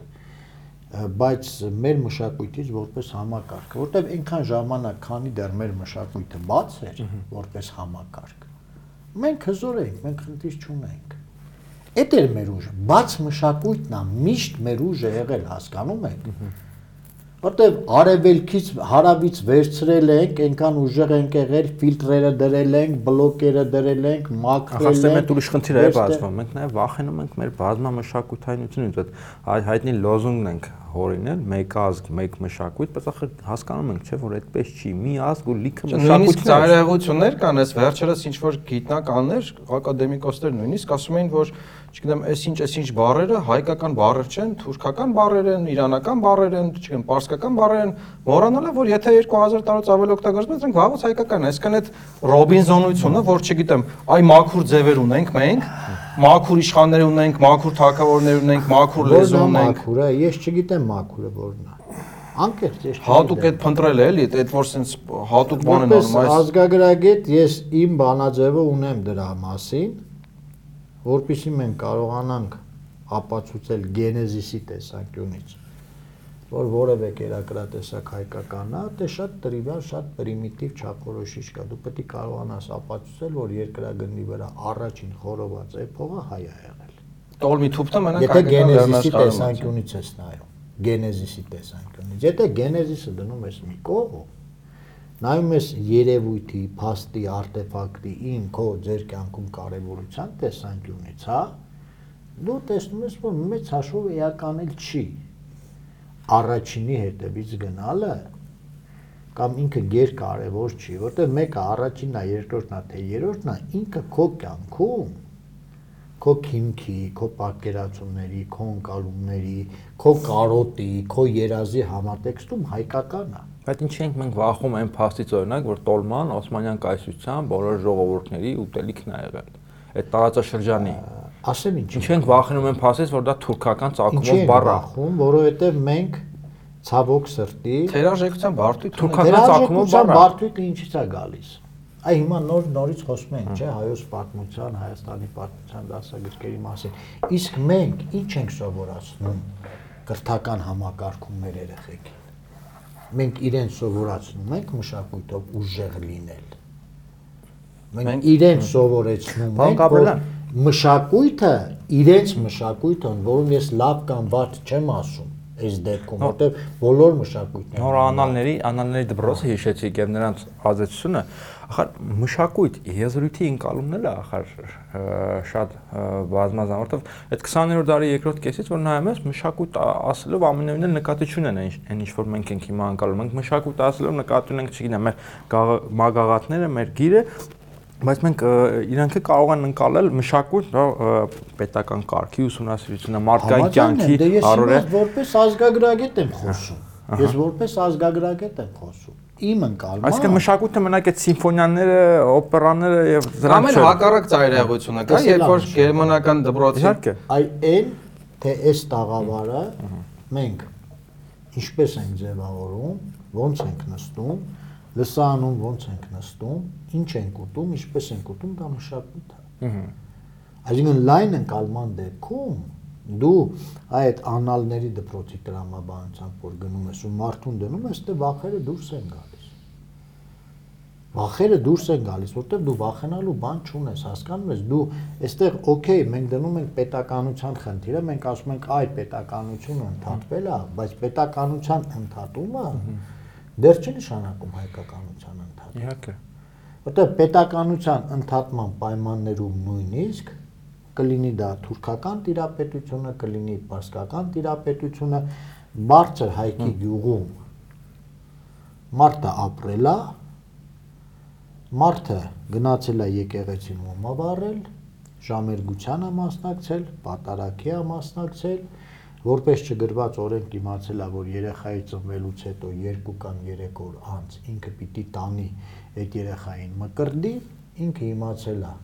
բայց մեր մշակույթից որպես համակարգ, որտեվ այնքան ժամանակ, քանի դեռ մեր մշակույթը բաց էր որպես համակարգ, մենք հզոր էինք, մենք խնդիր չունենք։ Էդ էր մեր ուժը, բաց մշակույթն է, միշտ մեր ուժը եղել, հասկանում եք որտեվ արևելքից հարավից վերցրել ենք, այնքան ուժեղ ենք եղել, ֆիլտրերը դրել ենք, բլոկերը դրել ենք, մաքրել ենք։ Ահա այդ ուրիշ խնդիր է բացվում։ Մենք նաև վախենում ենք մեր բազմամշակութայնությունից, այդ հայտնի լոզունգն ենք հորինել մեկ ազգ, մեկ մշակույթ, բայց ախր հասկանում ենք, չէ, որ այդպես չի։ Մի ազգ ու լիքը մշակույթներ։ Ծայրահեղություններ կան, այս վերջերս ինչ որ գիտնականներ, ակադեմիկոսներ նույնիսկ ասում էին, որ չգիտեմ, այսինչ, այսինչ բառերը հայկական բառեր չեն, թուրքական բառեր են, իրանական բառեր են, չգիտեմ, պարսկական բառեր են, մոռանալը, որ եթե 2000 տարուց ավելի օգտագործում են, դրանք վաղուց հայկական են։ Այսինքն այդ Ռոբինզոնությունը, որ չգիտեմ, այ մաքուր ձևեր ունենք մենք, մաքուր իշխաններ ունենք, մաքուր թակավորներ ունենք, մաքուր լեզու ունենք։ Մաքուրը, ես չգիտեմ մաքուրը որն է։ Անկեղծ ես չգիտեմ։ Հատուկ այդ փնտրել է էլի, այդ որ sense հատուկ բան են անում այս ազգագրագետ ես իմ բանաձևը ունեմ դրա մասին, որpիսի մենք կարողանանք ապացուցել գենեզիսի տեսանկյունից, որ որևէ կերակրատեսակ հայկականա, դե շատ տրիվիալ, շատ պրիմիտիվ չափորոշիչ կա։ Դու պետք է կարողանաս ապացուցել, որ երկրագնդի վրա առաջին խորոված էփողը հայ է եղել։ Տոլմի թուփտը մենակ Եթե գենեզիսի է։ տեսանկյունից ես նայում, գենեզիսի տեսանկյունից, եթե գենեզիսը դնում ես մի կողմ, նայում ես երևույթի, փաստի, արտեֆակտի, ին քո ձեր կյանքում կարևորության տեսանկյունից, հա, դու տեսնում ես, որ մեծ հաշվով էական էլ չի առաջինի հետևից գնալը կամ ինքը գեր կարևոր չի, որտեղ մեկը առաջինն է, երկրորդն է, թե երրորդն է, ինքը քո կյանքում քո քիմքի, քո պատկերացումների, քո ընկալումների, քո կարոտի, քո երազի համատեքստում հայկական է։ Բայց ինչի ենք մենք վախում այն փաստից օրինակ, որ Տոլման Օսմանյան կայսրության բոլոր ժողովուրդների ուտելիքն է եղել։ Այդ տարածաշրջանի։ Ասեմ ինչ։ Ինչի ենք վախենում այն փաստից, որ դա թուրքական ծագումով բառ է։ բախում, որովհետև մենք ցավոք սրտի Թերաժեկության բարդույթ Թուրքական ծագումով բառ է։ բարդույթը ինչից է գալիս։ Այ հիմա նոր նորից խոսում ենք, չէ, հայոց պատմության, Հայաստանի պատմության դասագրքերի մասին։ Իսկ մենք ինչ ենք սովորացնում կրթական համակարգում մեր երեխեքին։ Մենք իրեն սովորացնում ենք մշակույթով ուժեղ լինել։ Մենք իրեն սովորեցնում ենք, որ մշակույթը, իրենց մշակույթն, որում ես լավ կամ վատ չեմ ասում, այս դեպքում, որտեղ բոլոր մշակույթներն Նոր են անալների, անալների դպրոցը հիշեցիք եւ նրանց ազդեցությունը, ախր մշակույթ, եզրույթի ընկալումն էլ է ախր ը, շատ բազմազան, որովհետեւ այդ 20-րդ դարի երկրորդ կեսից որ նայում ես, մշակույթ ասելով ամենևին էլ նկատի չունեն այն ինչ որ մենք ենք հիմա ընկալում։ Մենք մշակույթ ասելով նկատի ունենք, չգիտեմ, մեր գաղ- մագաղատները, մեր գիրը, բայց մենք ը, իրանքը կարող են ընկալել մշակույթ, դա պետական կարգի ուսումնասիրությունը, մարդկային կյանքի դե առօրյա որպես ազգագրագետ եմ խոսում։ Ես որպես ազգագրագետ եմ խոսում։ Իմ ընկալումը Այսինքն մշակույթը մենակ այդ սիմֆոնիաները, օպերաները եւ դրանք չէ։ հակառակ ծայրահեղությունը կա, երբ որ գերմանական դպրոցի Իհարկե։ այ այն թե այս տաղավարը մենք ինչպես ենք ձևավորում, ոնց ենք նստում, լսանում ոնց ենք նստում, ինչ ենք ուտում, ինչպես ենք ուտում, դա մշակույթ է։ Այսինքն լայն ընկալման դեպքում դու այդ անալների դպրոցի տրամաբանությամբ որ գնում ես ու մարդուն դնում ես, դե վախերը դուրս են գալիս։ Վախերը դուրս են գալիս, որտեղ դու վախենալու բան չունես, հասկանում ես, դու այստեղ օքեյ, մենք դնում ենք պետականության խնդիրը, մենք ասում ենք այ պետականությունը ընդհատվել է, բայց պետականության ընդհատումը դեռ չի նշանակում հայկականության ընդհատումը։ Իհարկե։ Որտեղ պետականության ընդհատման պայմաններում նույնիսկ կլինի դա թուրքական տիրապետությունը, կլինի պարսկական տիրապետությունը, բարձր հայքի գյուղում մարդը ապրել է, մարդը գնացել է եկեղեցին մոմավառել, ժամերգության է մասնակցել, պատարակի է մասնակցել, որպես չգրված օրենք իմացել է, որ երեխայի ծնվելուց հետո 2 կամ 3 օր անց ինքը պիտի տանի այդ երեխային մկրդի, ինքը իմացել է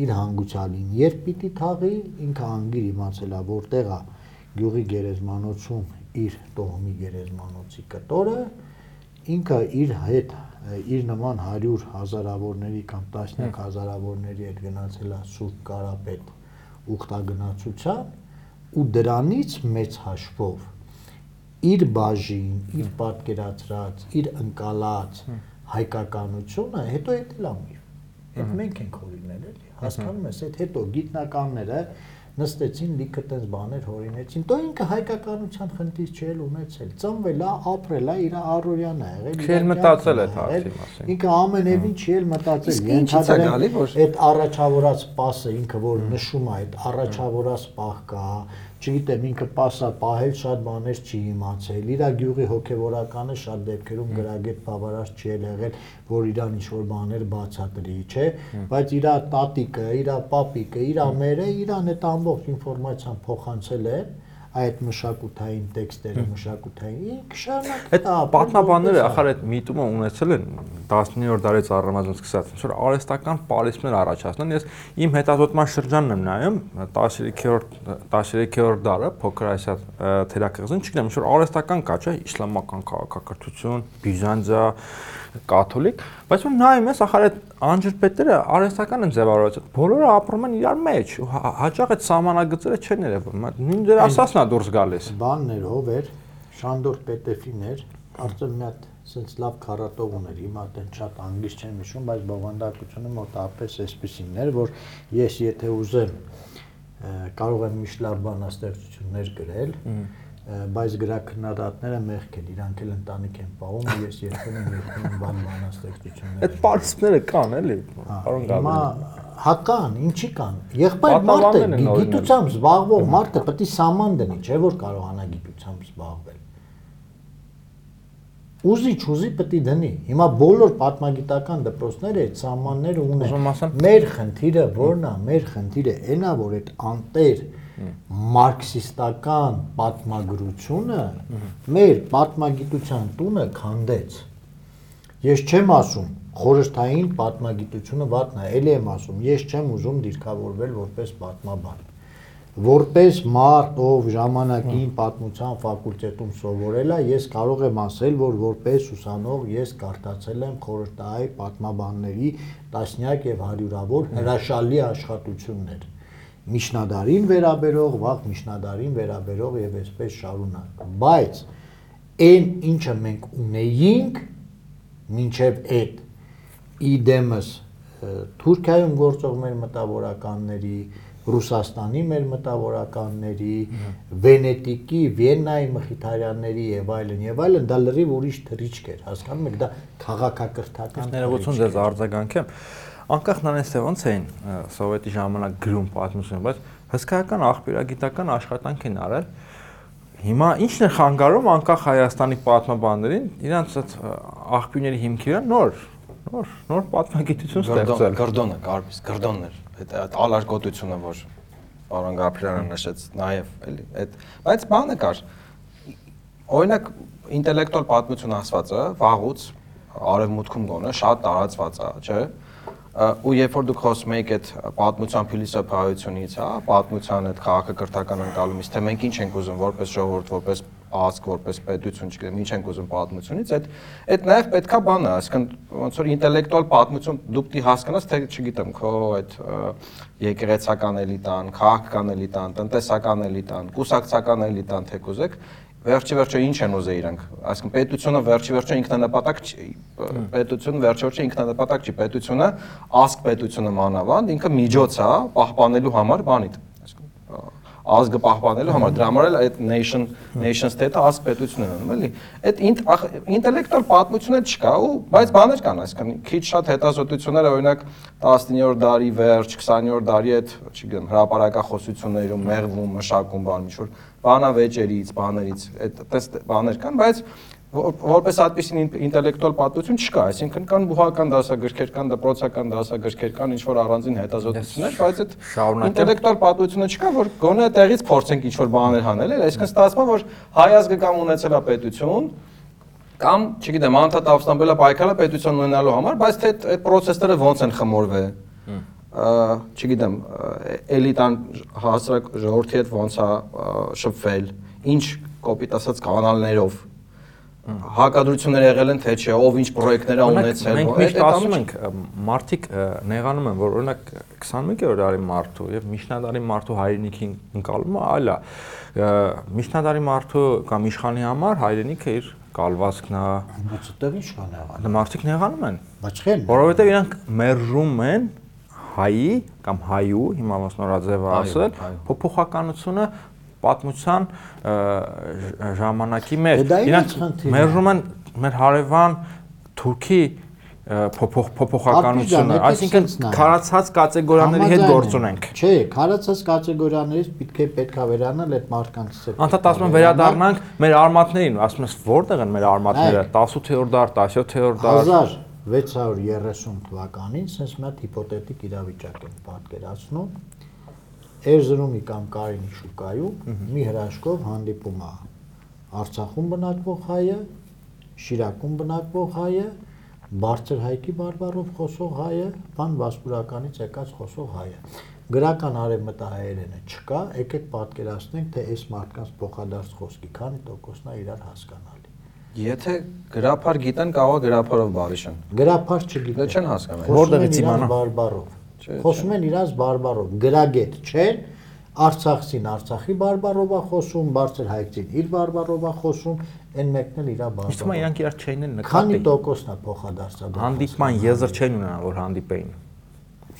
իր հանգուցալին երբ պիտի թաղի, ինքը անգիր իմացել է որտեղ է գյուղի գերեզմանոցում իր տոհմի գերեզմանոցի կտորը, ինքը իր հետ իր նման 100 հազարավորների կամ տասնյակ հազարավորների հետ գնացել է Սուրբ Կարապետ ուխտագնացության ու դրանից մեծ հաշվով իր բաժին, իր պատկերացրած, իր ընկալած հայկականությունը հետո էտել ամիր։ Այդ մենք ենք հորինել էլի։ Հասկանում ես, այդ հետո գիտնականները նստեցին լիքը տես բաներ հորինեցին։ Դո ինքը հայկականության խնդիր չի էլ ունեցել։ Ծնվել է, ապրել է, իր առօրյան է եղել։ իր մտածել այդ հարցի մասին։ Ինքը ամենևին չի էլ մտածել։ Իսկ ինչից է Ենթադրեմ, գալի, որ- այդ առաջավորած սպասը ինքը որ նշում է այդ առաջավորած պահ կա, չգիտեմ ինքը սպասա պահել շատ բաներ չի իմացել։ Իրա գյուղի հոգևորականը շատ դեպքերում գրագետ բավարար չի եղել, որ իրան ինչ որ բաներ բացատրի, չէ, բայց իրա տատիկը, իրա պապիկը, իրա մերը իրան այդ ամբողջ ինֆորմացիան փոխանցել են այդ մշակութային տեքստերը, մշակութային ինքը շարունակ Այդ պատմաբանները ախր այդ միտումը ունեցել են 19-րդ դարից առնվազն սկսած, ինչ որ արհեստական պարիսպներ առաջացնեն։ Ես իմ հետազոտման շրջանն եմ նայում 13-րդ 13-րդ դարը փոքր Ասիա թերակղզին, չգիտեմ, ինչ որ արհեստական կա, չէ, իսլամական քաղաքակրթություն, Բյուզանդիա, կաթոլիկ, բայց որ նայում ես ախր այդ անջրպետերը արհեստական են ձևավորված։ Բոլորը ապրում են իրար մեջ։ հա- Հաճախ այդ սահմանագծերը չեն երևում։ Նույն դեր ասածն է դուրս գալիս։ բաններ ով էր Շանդոր Պետեֆին էր, կարծեմ մի հատ sense լավ քարատող ուներ, հիմա դեն շատ անգլիս չեմ հիշում, բայց բովանդակությունը մոտավորապես այսպեսին էր, որ ես եթե ուզեմ կարող եմ միշտ լավ բանաստեղծություններ գրել, ը, բայց գրաքննադատները մեղք են, իրանք էլ ընտանիք են պահում, ու ես երբեմն երբեմն բան բանաստեղծություններ Այդ պարսպները կան էլի, Հա, պարոն Գաբրիել։ հական, ինչի կան։ Եղբայր մարդ է, Պատմաբաններն են օրինակ։ գիտությամբ զբաղվող մարդը պետք է սաման դնի, չէ՞ որ կարողանա գիտությամբ զբաղվել։ Ուզի չուզի պետք է դնի։ Հիմա բոլոր պատմագիտական դպրոցները այդ սամանները Ուզում ունեն։ Մեր խնդիրը ո՞րն է։ Մեր խնդիրը այն է, որ այդ անտեր մարքսիստական պատմագրությունը մեր պատմագիտության տունը քանդեց։ Ես չեմ ասում խորհրդային պատմագիտությունը վատն է, ելի եմ ասում, ես չեմ ուզում դիրքավորվել որպես պատմաբան։ Որպես մարդ, ով ժամանակին պատմության ֆակուլտետում սովորել է, ես կարող եմ ասել, որ որպես ուսանող ես կարդացել եմ խորհրդային պատմաբանների տասնյակ եւ հարյուրավոր հրաշալի աշխատություններ։ Միջնադարին վերաբերող, վաղ միջնադարին վերաբերող եւ այսպես շարունակ։ Բայց այն ինչը մենք ունեինք, մինչև այդ իդեմս Թուրքիայում գործող մեր մտավորականների, Ռուսաստանի մեր մտավորականների, Վենետիկի, Վիեննայի մխիթարյանների եւ այլն եւ այլն դա լրիվ ուրիշ թրիչք էր, հասկանում եք, դա քաղաքակրթական Ներողություն ձեզ արձագանքեմ։ Անկախ նրանից թե ոնց էին սովետի ժամանակ գրում պատմություն, բայց հսկայական աղբյուրագիտական աշխատանք են արել։ Հիմա ի՞նչն է խանգարում անկախ Հայաստանի պատմաբաններին իրանց այդ աղբյուրների հիմքի վրա նոր նոր նոր պատմագիտություն ստեղծել։ գրդոնը, կարպիս, գրդոնն էր։ Այդ այդ ալարկոտությունը, որ պարոն Գաբրիելյանը նշեց, նաև էլի, այդ բայց բանը կար։ Օրինակ ինտելեկտուալ պատմություն ասվածը վաղուց արևմուտքում գոնը շատ տարածված է, չէ՞։ ու երբ որ դուք խոսում եք այդ պատմության փիլիսոփայությունից, հա, պատմության այդ քաղաքակրթական ընկալումից, թե մենք ինչ ենք ուզում որպես ժողովուրդ, որպես ազգ, որպես պետություն, չգիտեմ, ինչ ենք ուզում պատմությունից, այդ այդ նաև պետքա բան է, այսինքն ոնց որ ինտելեկտուալ պատմություն դուք պիտի հասկանաս, թե չգիտեմ, քո այդ եկեղեցական էլիտան, քաղաքական էլիտան, տնտեսական էլիտան, կուսակցական էլիտան, թե կուզեք, վերջի վերջո ինչ են ուզե իրանք այսինքն պետությունը վերջի վերջո ինքնանպատակ չի պետությունը վերջի վերջո ինքնանպատակ չի պետությունը ազգ պետությունը մանավանդ ինքը միջոց է պահպանելու համար այսինքն ազգը պահպանելու համար դրա համար էլ այդ nation nation state-ը ազգ պետություն են անում էլի այդ ինտելեկտուալ պատմությունը չկա ու բայց բաներ կան այսինքն քիչ շատ հետազոտությունները օրինակ 19-րդ դարի վերջ 20-րդ դարի այդ չգիտեմ հրապարակախոսություններում մեղվում մշակում բան ինչ որ բանավեճերից բաներից այդ տես բաներ կան բայց որ- որպես այդպեսին ինտելեկտուալ պատմություն չկա, այսինքն կան բուհական դասագրքեր, կան դպրոցական դասագրքեր, կան ինչ որ առանձին հետազոտություններ, բայց այդ ինտելեկտուալ պատմությունը չկա, որ գոնե տեղից փորձենք ինչ որ բաներ հանել, էլ այսինքն ստացվում է, որ հայ ազգը կամ ունեցել է պետություն, կամ, չգիտեմ, անդադ ավստամբելա պայքարը պետություն ունենալու համար, բայց թե այդ process-ները ոնց են խմորվել։ չգիտեմ, էլիտան հասարակ ժողովրդի հետ ոնց է շփվել, ինչ կոպիտ ասած կանալներով հակադրություններ եղել են թե չէ, ով ինչ պրոյեկտներ ա ունեցել, Մենք միշտ ասում ենք մարդիկ նեղանում են, որ օրինակ 21-րդ դարի մարդու եւ միջնադարի մարդու հայրենիքի ընկալումը այլ է։ Միջնադարի մարդու կամ իշխանի համար հայրենիքը իր կալվածքն է։ Բայց այդտեղ ինչ կան եղան։ Դա մարդիկ նեղանում են, Բայց խեն։ որովհետեւ իրանք մերժում են հայի կամ հայու, հիմա ոնց նորաձև Հայու, ասել, փոփոխականությունը պատմության ժամանակի մեջ։ Իրանք մերժում են մեր հարևան Թուրքի փոփոխ փոփոխականությունը, այսինքն քարացած կատեգորիաների հետ գործ ունենք։ Չէ, քարացած կատեգորիաներից պետք է պետքա վերանալ այդ մարդկանց հետ։ Անդադ ասում են վերադառնանք մեր արմատներին, ասում ես որտեղ են մեր արմատները, 18-րդ դար, 17-րդ դար։ 1630 թվականին sense մի հատ հիպոթետիկ իրավիճակ են պատկերացնում։ Էրզրումի կամ Կարինի շուկայում մի հրաշքով հանդիպում է Արցախում բնակվող հայը, Շիրակում բնակվող հայը, Բարձր հայքի բարբառով խոսող հայը, բան վասպուրականից եկած խոսող հայը։ Գրական արևմտահայերենը չկա, եկեք պատկերացնենք, թե այս մարդկանց փոխադարձ խոսքի քանի տոկոսն է իրար հասկանալի։ Եթե գրափար գիտեն, կարող է գրափարով բարիշան։ Գրափար չգիտեն։ Դա չեն հասկանում։ Որտեղից իմանա։ բարբառով։ Չէ, Խոսում են իրանց բարբառով։ Գրագետ չէ, Արցախցին Արցախի բարբարով է խոսում, բարձր հայկցին իր բարբարով է խոսում, այն մեկն էլ իր Իսկ մա բարբարով։ իրանք իրար չէին էլ Քանի նկատի։ տոկոսն է փոխադարձաբար։ Հանդիպման եզր չէին ունենա, որ հանդիպեին։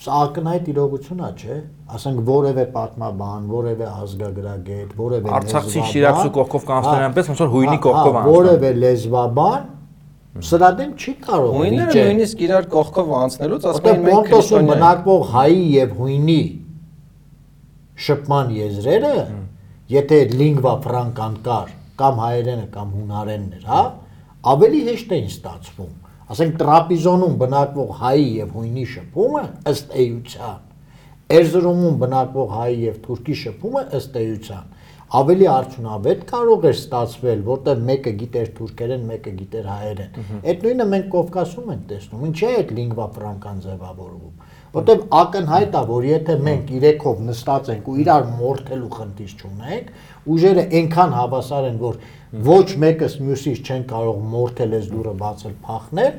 Սա ակնհայտ իրողությունա, չէ։ Ասենք որևէ պատմաբան, որևէ ազգագրագետ, որևէ Արցախցի Շիրակցու կողքով կանցնել Հա, այնպես, ոնց որ հույնի հա, կողքով հա, անցնել։ Որևէ լեզվաբան սրա դեմ չի կարող Հույները նույնիսկ իրար կողքով անցնելուց ասում Որտեղ են մենք քրիստոնյա ենք։ բնակվող հայի եւ հույնի շփման եզրերը, եթե lingua franca-ն կար, կամ հայերենը կամ հունարենն էր, հա, ավելի հեշտ էին ստացվում։ Ասենք տրապիզոնում բնակվող հայի եւ հույնի շփումը ըստ էության, Էրզրումում բնակվող հայի եւ թուրքի շփումը ըստ էության ավելի արդյունավետ կարող էր ստացվել, որտեղ մեկը գիտեր թուրքերեն, մեկը գիտեր հայերեն։ Այդ նույնը մենք Կովկասում ենք տեսնում։ Ինչի է այդ lingua franca-ն ձևավորվում։ Որտեղ ակնհայտ է, որ եթե մենք իրեքով նստած ենք ու իրար մորթելու խնդիր չունենք, ուժերը այնքան հավասար են, որ ոչ մեկս մյուսից չեն կարող մորթել այս դուրը բացել, փախնել,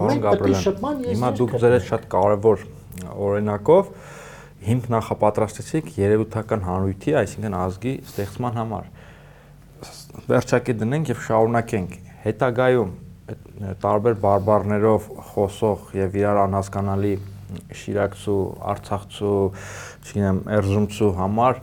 մենք պետք է շփման հիմա եզրեր դուք ձեր այդ շատ կարևոր օրինակով հիմք նախապատրաստեցիք երևութական հանրույթի, այսինքն ազգի ստեղծման համար։ Վերջակի դնենք եւ շարունակենք։ Հետագայում տարբեր բարբարներով խոսող եւ իրար անհասկանալի շիրակցու, արցախցու, չգիտեմ, էրզումցու համար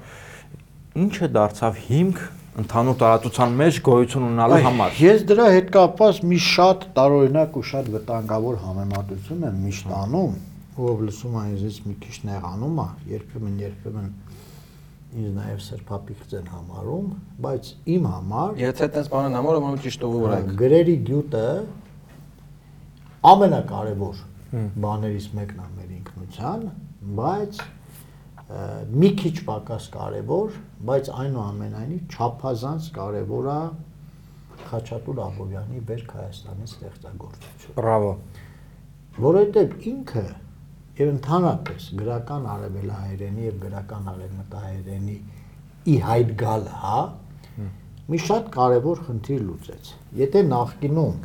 ինչը դարձավ հիմք ընդհանուր տարածության մեջ գոյություն ունենալու համար։ Ես դրա հետ կապված մի շատ տարօրինակ ու շատ վտանգավոր համեմատություն եմ միշտ անում, ով լսում է ինձից մի քիչ նեղանում է, երբեմն երբեմն ինձ նաև սրբապիղծ են համարում, բայց իմ համար Եթե այդպես բան են համար, ուրեմն ճիշտ ուղու վրա եք։ գրերի գյուտը ամենակարևոր բաներից մեկն է մեր ինքնության, բայց մի քիչ պակաս կարևոր, բայց այնուամենայնիվ չափազանց կարևոր է Խաչատուր Աբովյանի Բերք Հայաստանի ստեղծագործությունը Բրավո։ որովհետև ինքը եւ ընդհանրապես գրական արևելահայերենի եւ գրական արևմտահայերենի ի հայտ գալը, հա, մի շատ կարևոր խնդիր լուծեց։ Եթե նախկինում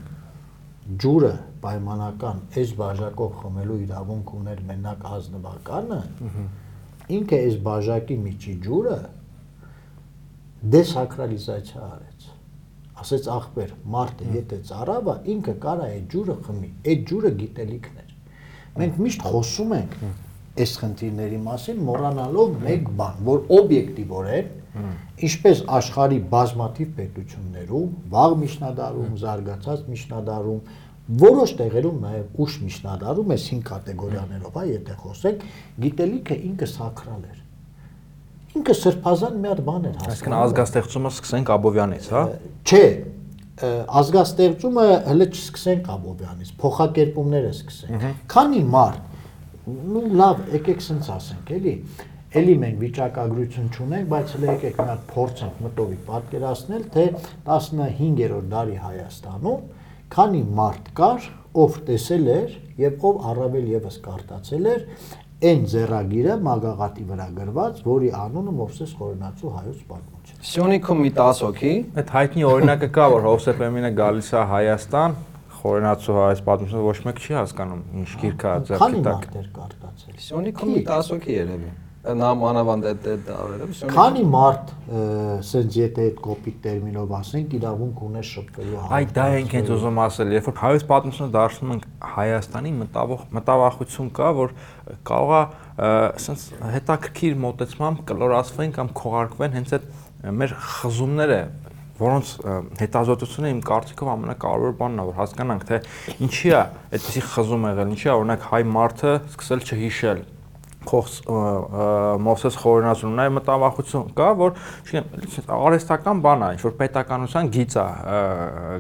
ջուրը պայմանական այս բաժակով խմելու իրավունք ուներ մենակ ազնվականը, ինքը այս բաժակի միջի ջուրը դեսակրալիզացիա արեց ասեց ախպեր մարդը եթե ծարավ է ինքը կարա այդ ջուրը խմի այդ ջուրը գիտելիքն էր մենք միշտ խոսում ենք այս խնդիրների մասին մոռանալով մեկ բան որ օբյեկտիվորեն ինչպես աշխարի բազմաթիվ պետություններում վաղ միջնադարում զարգացած միջնադարում որոշ տեղերում նաև ուշ միջնադարում այս 5 կատեգորիաներով հա եթե խոսենք գիտելիքը ինքը սակրալ էր ինքը սրբազան մի հատ բան էր Այսինքն հասկանում ազգաստեղծումը սկսենք Աբովյանից, հա։ Չէ, ազգաստեղծումը հələ չսկսենք Աբովյանից, փոխակերպումները սկսենք։ Քանի մարդ, ну լավ, եկեք սենց ասենք, էլի, էլի մենք վիճակագրություն չունենք, բայց հələ եկեք մի հատ փորձենք մտովի պատկերացնել, թե 15-րդ դարի Հայաստանում քանի մարդ կար, ով տեսել էր եւ ով առավել եւս կարտացել էր այն ձեռագիրը մագաղատի վրա գրված, որի անունը Մովսես Խորենացու հայոց պատմություն։ Սյունիքում մի 10 հոգի Այդ հայտնի օրինակը կա, որ Հովսեփ Էմինը գալիս է Հայաստան, խորենացու հայ պատմությունը ոչ մեկ չի հասկանում, ինչ գիրք է ձեռքի Քանի տակ։ մարդ էր կարտացել։ Սյունիքում մի 10 հոգի երևի։ Նա մանավանդ այդ այդ դավերը Սյունիքում Քանի մարդ, ասենց եթե այդ կոպիտ տերմինով ասենք, իրավունք ունես շփվելու Այ դա ենք հենց ուզում ասել, երբ որ հայոց պատմությունը դարձնում ենք Հայաստանի մտավող մտավախություն կա, որ կարող է ասենց հետաքրքիր մոտեցմամբ կլորացվեն կամ քողարկվեն հենց այդ մեր խզումները որոնց հետազոտությունը իմ կարծիքով ամենակարևոր բանն է որ հասկանանք թե ինչի է այդպեսի խզում եղել ինչի է օրինակ հայ մարդը սկսել չհիշել Խոս Մովսես Խորենացուն նաև մտավախություն կա, որ չգիտեմ, արհեստական բան է, ինչ որ պետականության գիծ է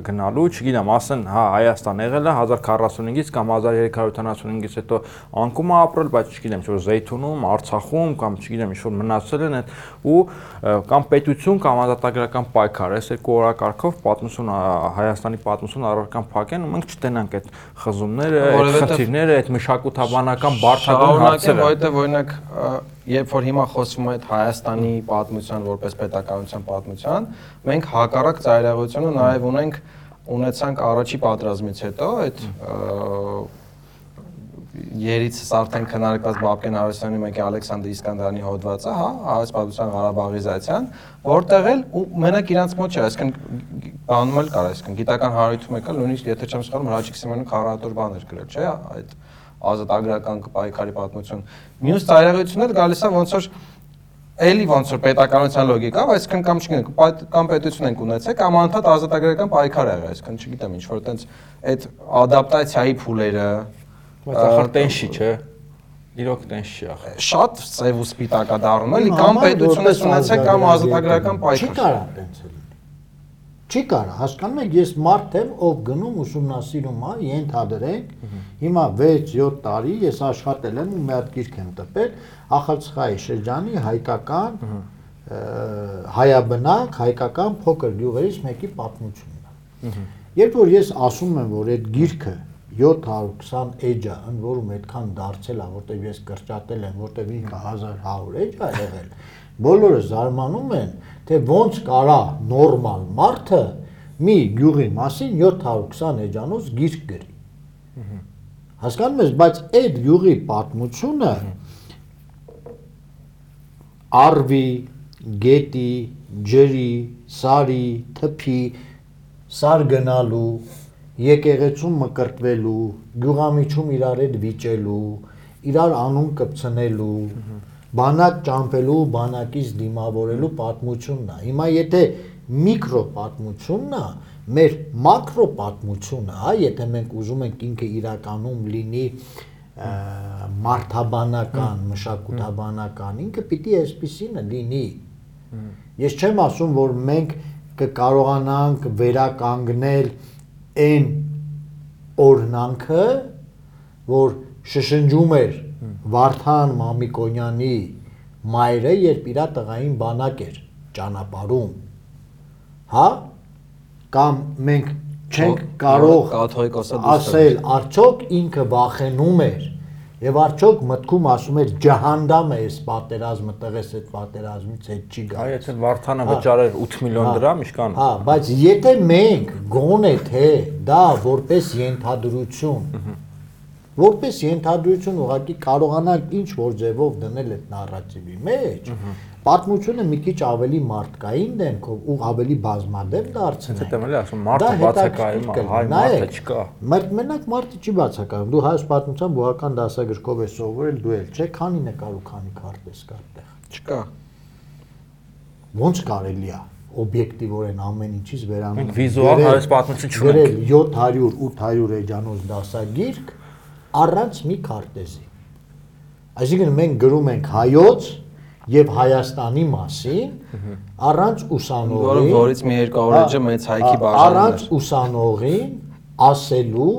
գնալու, չգիտեմ, ասեն, հա, Հայաստան եղել է 1045-ից կամ 1375-ից հետո անկում է ապրել, բայց չգիտեմ, ինչ որ Զեյթունում, Արցախում կամ չգիտեմ, ինչ որ մնացել են այդ ու կամ պետություն կամ ազատագրական պայքար, այս երկու օրակարգով պատմություն Հայաստանի պատմություն առարկան փակեն ու մենք չտենանք այդ խզումները, այդ խնդիրները, այդ մշակութաբանական բարթագույն հարցերը։ որովհետև օրինակ ա, երբ որ հիմա խոսվում է Հայաստանի պատմության որպես պետականության պատմության, մենք հակառակ ծայրահեղությունը նաև ունենք ունեցանք առաջի պատերազմից հետո այդ երիցս արդեն քննարկված Բաբկեն Արասյանի մեկի Ալեքսանդր Իսկանդարյանի հոդվածը, հա, Հայոց պատմության Ղարաբաղիզացիան, որտեղ էլ ու մենակ իրանց մոտ չէ, այսինքն բանում էլ կար, այսինքն գիտական հարույթում եկա, նույնիսկ եթե չեմ սխալվում, Հրաչիկ Սիմոնյանը քարատոր բաներ գրել, չէ, այդ ազատ ագրական պայքարի պատմություն։ Մյուս ծայրահեղությունն էլ գալիս է ոնց որ էլի ոնց որ պետականության լոգիկա, այսինքն կամ չգիտեմ, կամ պետություն ենք ունեցել, կամ անդադ ազատագրական պայքար ա եղել, այսինքն չգիտեմ, ինչ որ տենց այդ ադապտացիայի փուլերը Բայց ախր տենշի չէ։ Իրոք տենշի ախր։ շատ ծև ու սպիտակ է դառնում, էլի կամ պետություն ես ունեցել, կամ ազատագրական Չի պայքար։ կարա տենց լինի։ Չի կարա, հասկանում եք, ես մարդ եմ, ով գնում ուսումնասիրում է, ենթադրենք, հիմա 6-7 տարի ես աշխատել եմ ու մի հատ գիրք եմ տպել Ախալցխայի շրջանի հայկական հայաբնակ հայկական փոքր գյուղերից մեկի պատմությունն է։ Երբ որ ես ասում եմ, որ այդ գիրքը 720 էջ է, ընդ որում այդքան դարձել է, որտեղ ես կրճատել եմ, որտեղ ինքը 1100 էջ է եղել։ Բոլորը զարմանում են, թե ոնց կարա նորմալ մարդը մի գյուղի մասին 720 էջանոց գիրք գրի։ Հասկանում ես, բայց այդ յուղի պատմությունը արվի, գետի, ջրի, սարի, թփի, սար գնալու, եկեղեցում մկրտվելու, գյուղամիջում իրար հետ վիճելու, իրար անուն կպցնելու, բանակ ճամփելու, բանակից դիմավորելու պատմությունն է։ Հիմա եթե միկրո պատմությունն է, մեր մակրո պատմությունը, հա, եթե մենք ուզում ենք ինքը իրականում լինի ը, մարդաբանական, մշակութաբանական, ինքը պիտի այսպեսին լինի։ Ես չեմ ասում, որ մենք կկարողանանք վերականգնել այն օրնանքը, որ շշնջում էր Վարդան Մամիկոնյանի մայրը, երբ իր տղային բանակ էր ճանապարհում։ Հա? Կամ մենք չենք կարող ասել, արդյոք ինքը վախենում էր եւ արդյոք մտքում ասում էր ջահանդամ է այս պատերազմը, տղես այդ պատերազմից հետ չի գա։ եթե Վարդանը վճարեր 8 միլիոն դրամ, իշքան։ Հա, բայց եթե մենք գոնե թե դա որպես ենթադրություն որպես ենթադրություն ուղղակի կարողանանք ինչ որ ձևով դնել այդ նարատիվի մեջ, պատմությունը մի քիչ ավելի մարդկային դեմքով ու ավելի բազմադեմ դարձնել։ Եթե մելի ասում մարդը բացակայում է, հայ մարդը չկա։ Մարդ մենակ մարդը չի բացակայում։ Դու հայոց պատմության բուհական դասագրքով ես սովորել, դու էլ չէ, քանի նկար ու քանի քարտեզ կա այդտեղ։ Չկա։ Ոնց կարելի է օբյեկտիվորեն ամեն ինչից վերանում։ Մենք վիզուալ հայոց պատմություն չունենք։ գրել 700-800 էջանոց դասագիրք առանց մի քարտեզի։ Այսինքն մենք գրում ենք հայոց եւ Հայաստանի մասին առանց Որը ուսանողի, որից մի 200 էջը մեծ հայքի ա- բաժանումն առանց ուսանողին ասելու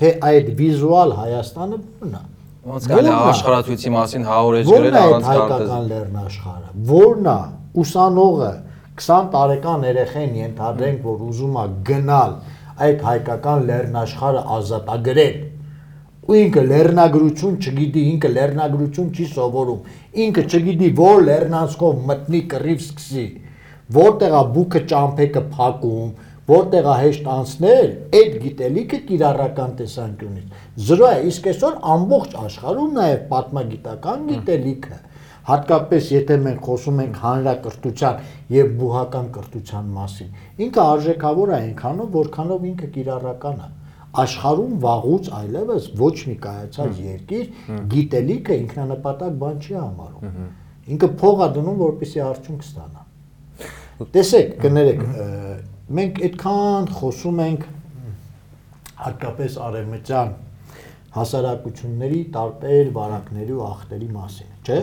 թե այդ վիզուալ Հայաստանը ո՞րն է։ Ոնց կարելի է Ո՞րն է։ աշխարհացույցի մասին 100 էջ Ո՞րն գրել է այդ առանց կարտեզ։ հայկական լեռնաշխարհը։ Ո՞րն է ուսանողը 20 տարեկան երեխեն ենթադրենք, որ ուզում է գնալ այդ հայկական լեռնաշխարհը ազատագրել ու ինքը լեռնագրություն չգիտի, ինքը լեռնագրություն չի սովորում։ Ինքը չգիտի, որ լեռնանցքով մտնի կռիվ սկսի, որտեղ է բուքը ճամփեկը փակում, որտեղ է հեշտ անցնել, այդ գիտելիքը կիրառական տեսանկյունից։ Զրո է, իսկ այսօր ամբողջ աշխարհում նաև պատմագիտական գիտելիքը հատկապես եթե մենք խոսում ենք հանրակրթության եւ բուհական կրթության մասին, ինքը արժեքավոր է այնքանով, որքանով ինքը կիրառական է աշխարհում վաղուց այլևս ոչ մի կայացած երկիր գիտելիքը ինքնանպատակ բան չի համարում։ Ինքը փող է դնում, որպեսի արդյունք ստանա։ Տեսեք, կներեք, մենք այդքան խոսում ենք հատկապես արևմտյան հասարակությունների տարբեր վարակների ու ախտերի մասին, չէ՞։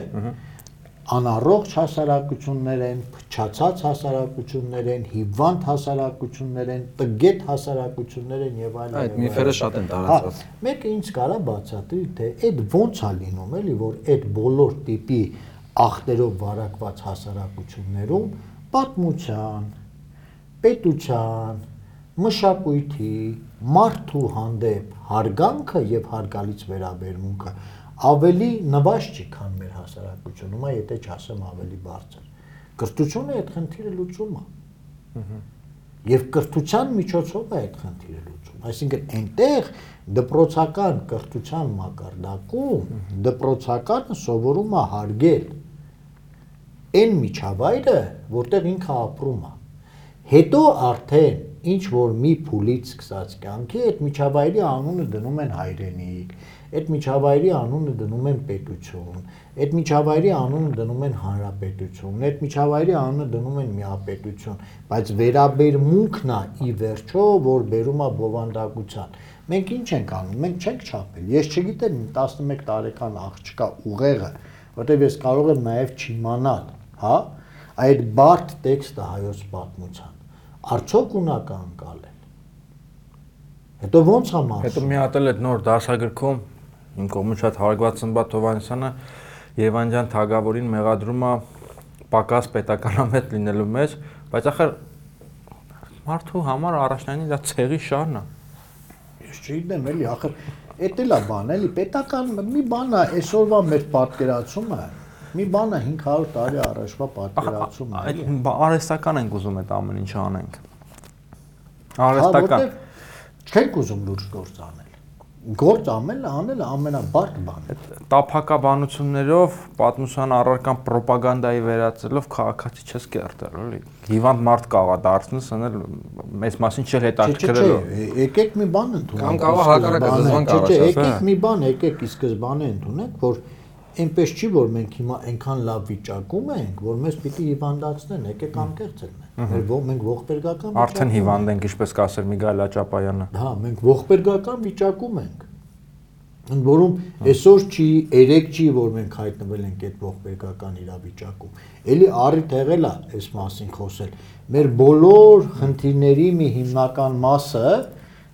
Անառողջ հասարակություններ են, փչացած հասարակություններ են, հիվանդ հասարակություններ են, տգետ հասարակություններ են եւ այլն։ Այդ միֆերը շատ են Հա, տարածված։ Մեկը ինձ կարա բացատրի, թե այդ ո՞նց է լինում, էլի, որ այդ բոլոր տիպի ախտերով վարակված հասարակություններում պատմության, պետության, մշակույթի, մարդու հանդեպ հարգանքը եւ հարգալից վերաբերմունքը ավելի նվաշ չի, քան մեր հասարակությունում, այ եթե չասեմ ավելի բարձր։ Կրթությունը այդ խնդիրը լուծում է։ եւ կրթության միջոցով է այդ խնդիրը լուծում այսինքն այնտեղ դպրոցական կրթության մակարդակում դպրոցականը սովորում է հարգել այն միջավայրը, որտեղ ինքը ապրում է։ Հետո արդեն ինչ որ մի փուլից սկսած կյանքի այդ միջավայրի անունը դնում են հայրենիք, այդ միջավայրի անունը դնում են պետություն, այդ միջավայրի անունը դնում են հանրապետություն, այդ միջավայրի անունը դնում են միապետություն, բայց վերաբերմունքն է ի վերջո, որ բերում է բովանդակության։ Մենք ինչ ենք անում։ Մենք չենք չափել։ Ես չգիտեմ 11 տարեկան աղջկա ուղեղը, որտեղ ես կարող եմ նաև չիմանալ, հա, այդ բարդ տեքստը հայոց պատմության արդյոք ունակ անցալել։ Հետո ո՞նց է մասը։ Հետո մի հատ էլ այդ նոր դասագրքում իմ կողմից շատ հարգված Սմբատ Հովանեսյանը Եվանջան Թագավորին մեղադրում է պակաս պետականամետ լինելու մեջ, բայց ախր մարդու համար առաջնային դա ցեղի շարն է։ Ես չգիտեմ էլի, ախր էդ էլ է բան, էլի պետական մի բան է այսօրվա մեր պատկերացումը մի բան է 500 տարի առաջվա պատկերացումը։ Այդ արհեստական ենք ուզում այդ ամեն ինչը անենք։ Հա, Արհեստական։ Չենք ուզում լուրջ գործ անել։ Գործ ամենը անելը ամենաբարդ բանն է։ տափակաբանություններով պատմության առարկան ռոպագանդայի վերածելով քաղաքացի չես կերտել, էլի։ Հիվանդ մարդ կաղա դարձնես, անել մեծ մասին չէ հետաքրքրելու։ Եկեք մի բան ընդունենք։ Կամ կարող հակառակը դժվար Չէ, չէ, եկեք մի բան, եկեք ի սկզբանե ընդունենք, որ այնպես չի որ մենք հիմա այնքան լավ վիճակում ենք, որ մեզ պիտի հիվանդացնեն, եկեք անկեղծ ենք։ Մեր ո- մենք ողբերգական Արդեն հիվանդ ենք, ինչպես կասեր Միգայել Աճապայանը։ Հա, մենք ողբերգական վիճակում ենք։ Ընդ որում այսօր չի, երեք չի, որ մենք հայտնվել ենք այդ ողբերգական իրավիճակում։ Էլի առիթ եղել է այս մասին խոսել։ Մեր բոլոր խնդիրների մի հիմնական մասը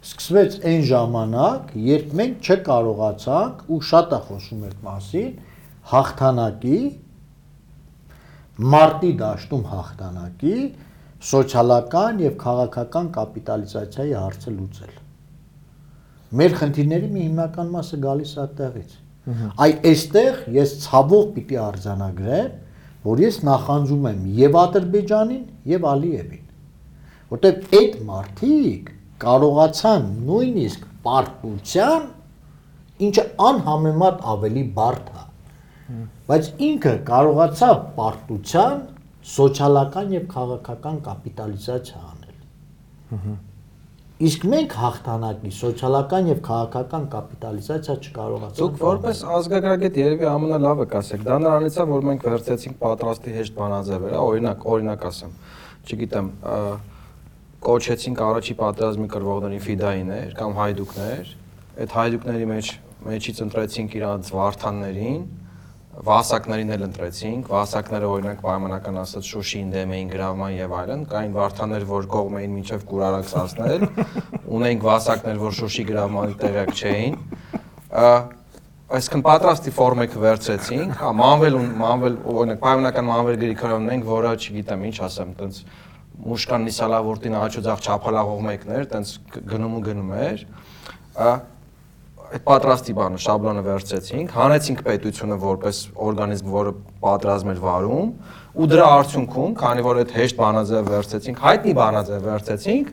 սկսվեց այն ժամանակ, երբ մենք չկարողացանք ու շատ է խոսում այդ մասին, հաղթանակի մարտի դաշտում հաղթանակի սոցիալական եւ քաղաքական կապիտալիզացիայի հարցը լուծել։ Մեր խնդիրների մի հիմնական մասը գալիս է այդտեղից։ Այ այստեղ ես ցավով պիտի արձանագրեմ, որ ես նախանձում եմ եւ Ադրբեջանին եւ Ալիևին։ Որտեւ այդ մարտիկ կարողացան նույնիսկ պարտության, ինչը անհամեմատ ավելի բարդ է, բայց ինքը կարողացավ պարտության սոցիալական եւ քաղաքական կապիտալիզացիա անել։ Իսկ մենք հաղթանակի սոցիալական եւ քաղաքական կապիտալիզացիա չկարողացանք։ Դուք որպես ազգագրագետ երևի ամենալավը կասեք։ Դա նրանից է, որ մենք վերցեցինք պատրաստի հեշտ բանաձևերը, օրինակ, օրինակ ասեմ։ Չգիտեմ, կոչեցինք առաջի պատերազմի կրվողներին ֆիդայիներ կամ հայդուկներ։ Այդ հայդուկների մեջ մեջից ընտրեցինք իրանց վարդաններին, վասակներին էլ ընտրեցինք, վասակները օրինակ պայմանական ասած Շուշիին դեմ էին գրավման եւ այլն, կային վարդաններ, որ կողմ էին մինչեւ Կուրարաքս հասնել, ունեինք վասակներ, որ Շուշի գրավմանի տեղյակ չէին։ Այսինքն պատրաստի ֆորմեքը վերցրեցինք, հա մանվել ու մանվել օրինակ պայմանական մանվել գրիքով ունենք, որը չգիտեմ ինչ ասեմ, տենց մուշկան նիսալավորտին աչուձախ չափալաղող մեկներ, տենց գնում ու գնում էր։ այդ պատրաստի բանը շաբլոնը վերցրեցինք, հանեցինք պետությունը որպես օրգանիզմ, որը պատրաստ էր վարում, ու դրա արդյունքում, քանի որ այդ հեշտ բանաձև վերցրեցինք, հայտնի բանաձև վերցրեցինք,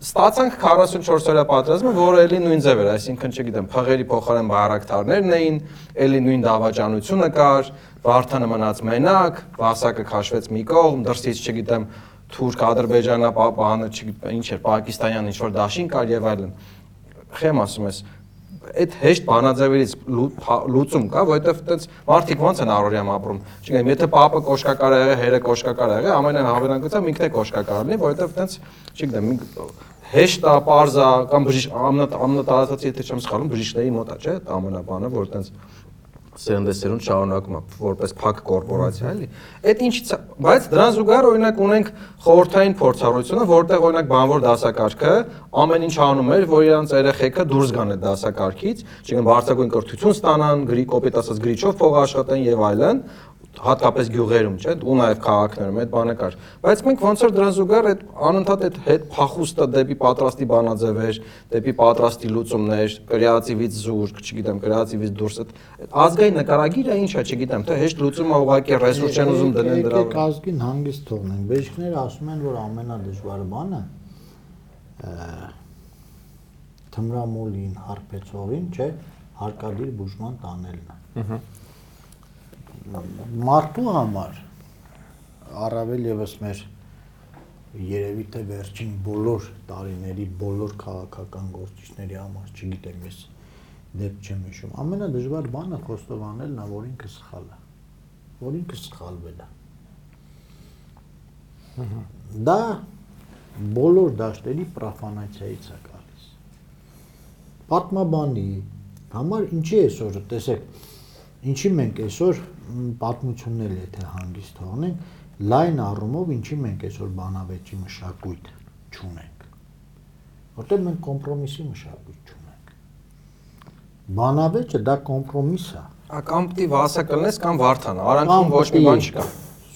ստացանք 44 օրյա պատերազմը, որը էլի նույն ձև էր, այսինքն չգիտեմ, փղերի փոխարեն բայրակտարներն էին, էլի նույն դավաճանությունը կար, Վարդանը մնաց մենակ, Վասակը քաշվեց մի կողմ, դրսից չգիտեմ, թուրք, ադրբեջանա, բանը, չգիտեմ, ինչ էր, պակիստանյան ինչ որ դաշին կար եւ այլն։ Խեմ ասում ես, այդ հեշտ բանաձևերից լուծում կա, որովհետև այդպես մարդիկ ոնց են առօրյամ ապրում։ Չգիտեմ, եթե պապը կոշկակար է եղել, հերը կոշկակար է եղել, ամենահավանագծա ինքն է կոշկակար լինի, որովհետև այդպես, չգիտեմ, հեշտ է, է կամ բժիշկ ամնատարածացի եթե չեմ սխալվում, բժիշկների մոտ է, չէ՞, ամենաբանը, որ այդպես սերնդեսերուն շարունակում է որպես փակ կորպորացիա էլի այդ ինչից բայց դրան զուգահեռ օրինակ ունենք խորհրդային փորձառությունը որտեղ օրինակ բանվոր դասակարգը ամեն ինչ անում էր որ իրանց երեխեքը դուրս գան այդ դասակարգից չգիտեմ բարձրագույն կրթություն ստանան գրի կոպիտ ասած գրիչով փող աշխատեն եւ այլն հատկապես գյուղերում, չէ՞, ու նաև քաղաքներում այդ բանը կար։ Բայց մենք ոնց որ դրան զուգահեռ այդ անընդհատ այդ հետ փախուստը դեպի պատրաստի բանաձևեր, դեպի պատրաստի լուծումներ, կրեատիվից զուրկ, չգիտեմ, կրեատիվից դուրս այդ ազգային նկարագիրը ինչա, չգիտեմ, թե հեշտ լուծումը ուղղակի ռեսուրս չեն ուզում դնել դրա Եկեք վրա։ ազգին հանգիստ թողնենք։ Բժիշկները ասում են, որ ամենադժվար բանը թմրամոլին, հարբեցողին, չէ, հարկադիր բուժման տանելն է։ Մարդու համար առավել եւս մեր երևի թե վերջին բոլոր տարիների բոլոր քաղաքական գործիչների համար, չգիտեմ, ես դեպք չեմ հիշում։ Ամենադժվար բանը խոստովանելն է, որ ինքը սխալ է։ Որ ինքը սխալվել է։ Դա բոլոր դաշտերի պրոֆանացիայից է գալիս։ Պատմաբանի համար ինչի այսօր, տեսեք, ինչի մենք այսօր պատմություններ եթե հանգիստ թողնենք, լայն առումով ինչի մենք այսօր բանավեճի մշակույթ չունենք։ Որտեղ մենք կոմպրոմիսի մշակույթ չունենք։ Բանավեճը դա կոմպրոմիս է։ Կամ պիտի վասա կլնես կամ վարդան։ Արանքում ոչ մի բան չկա։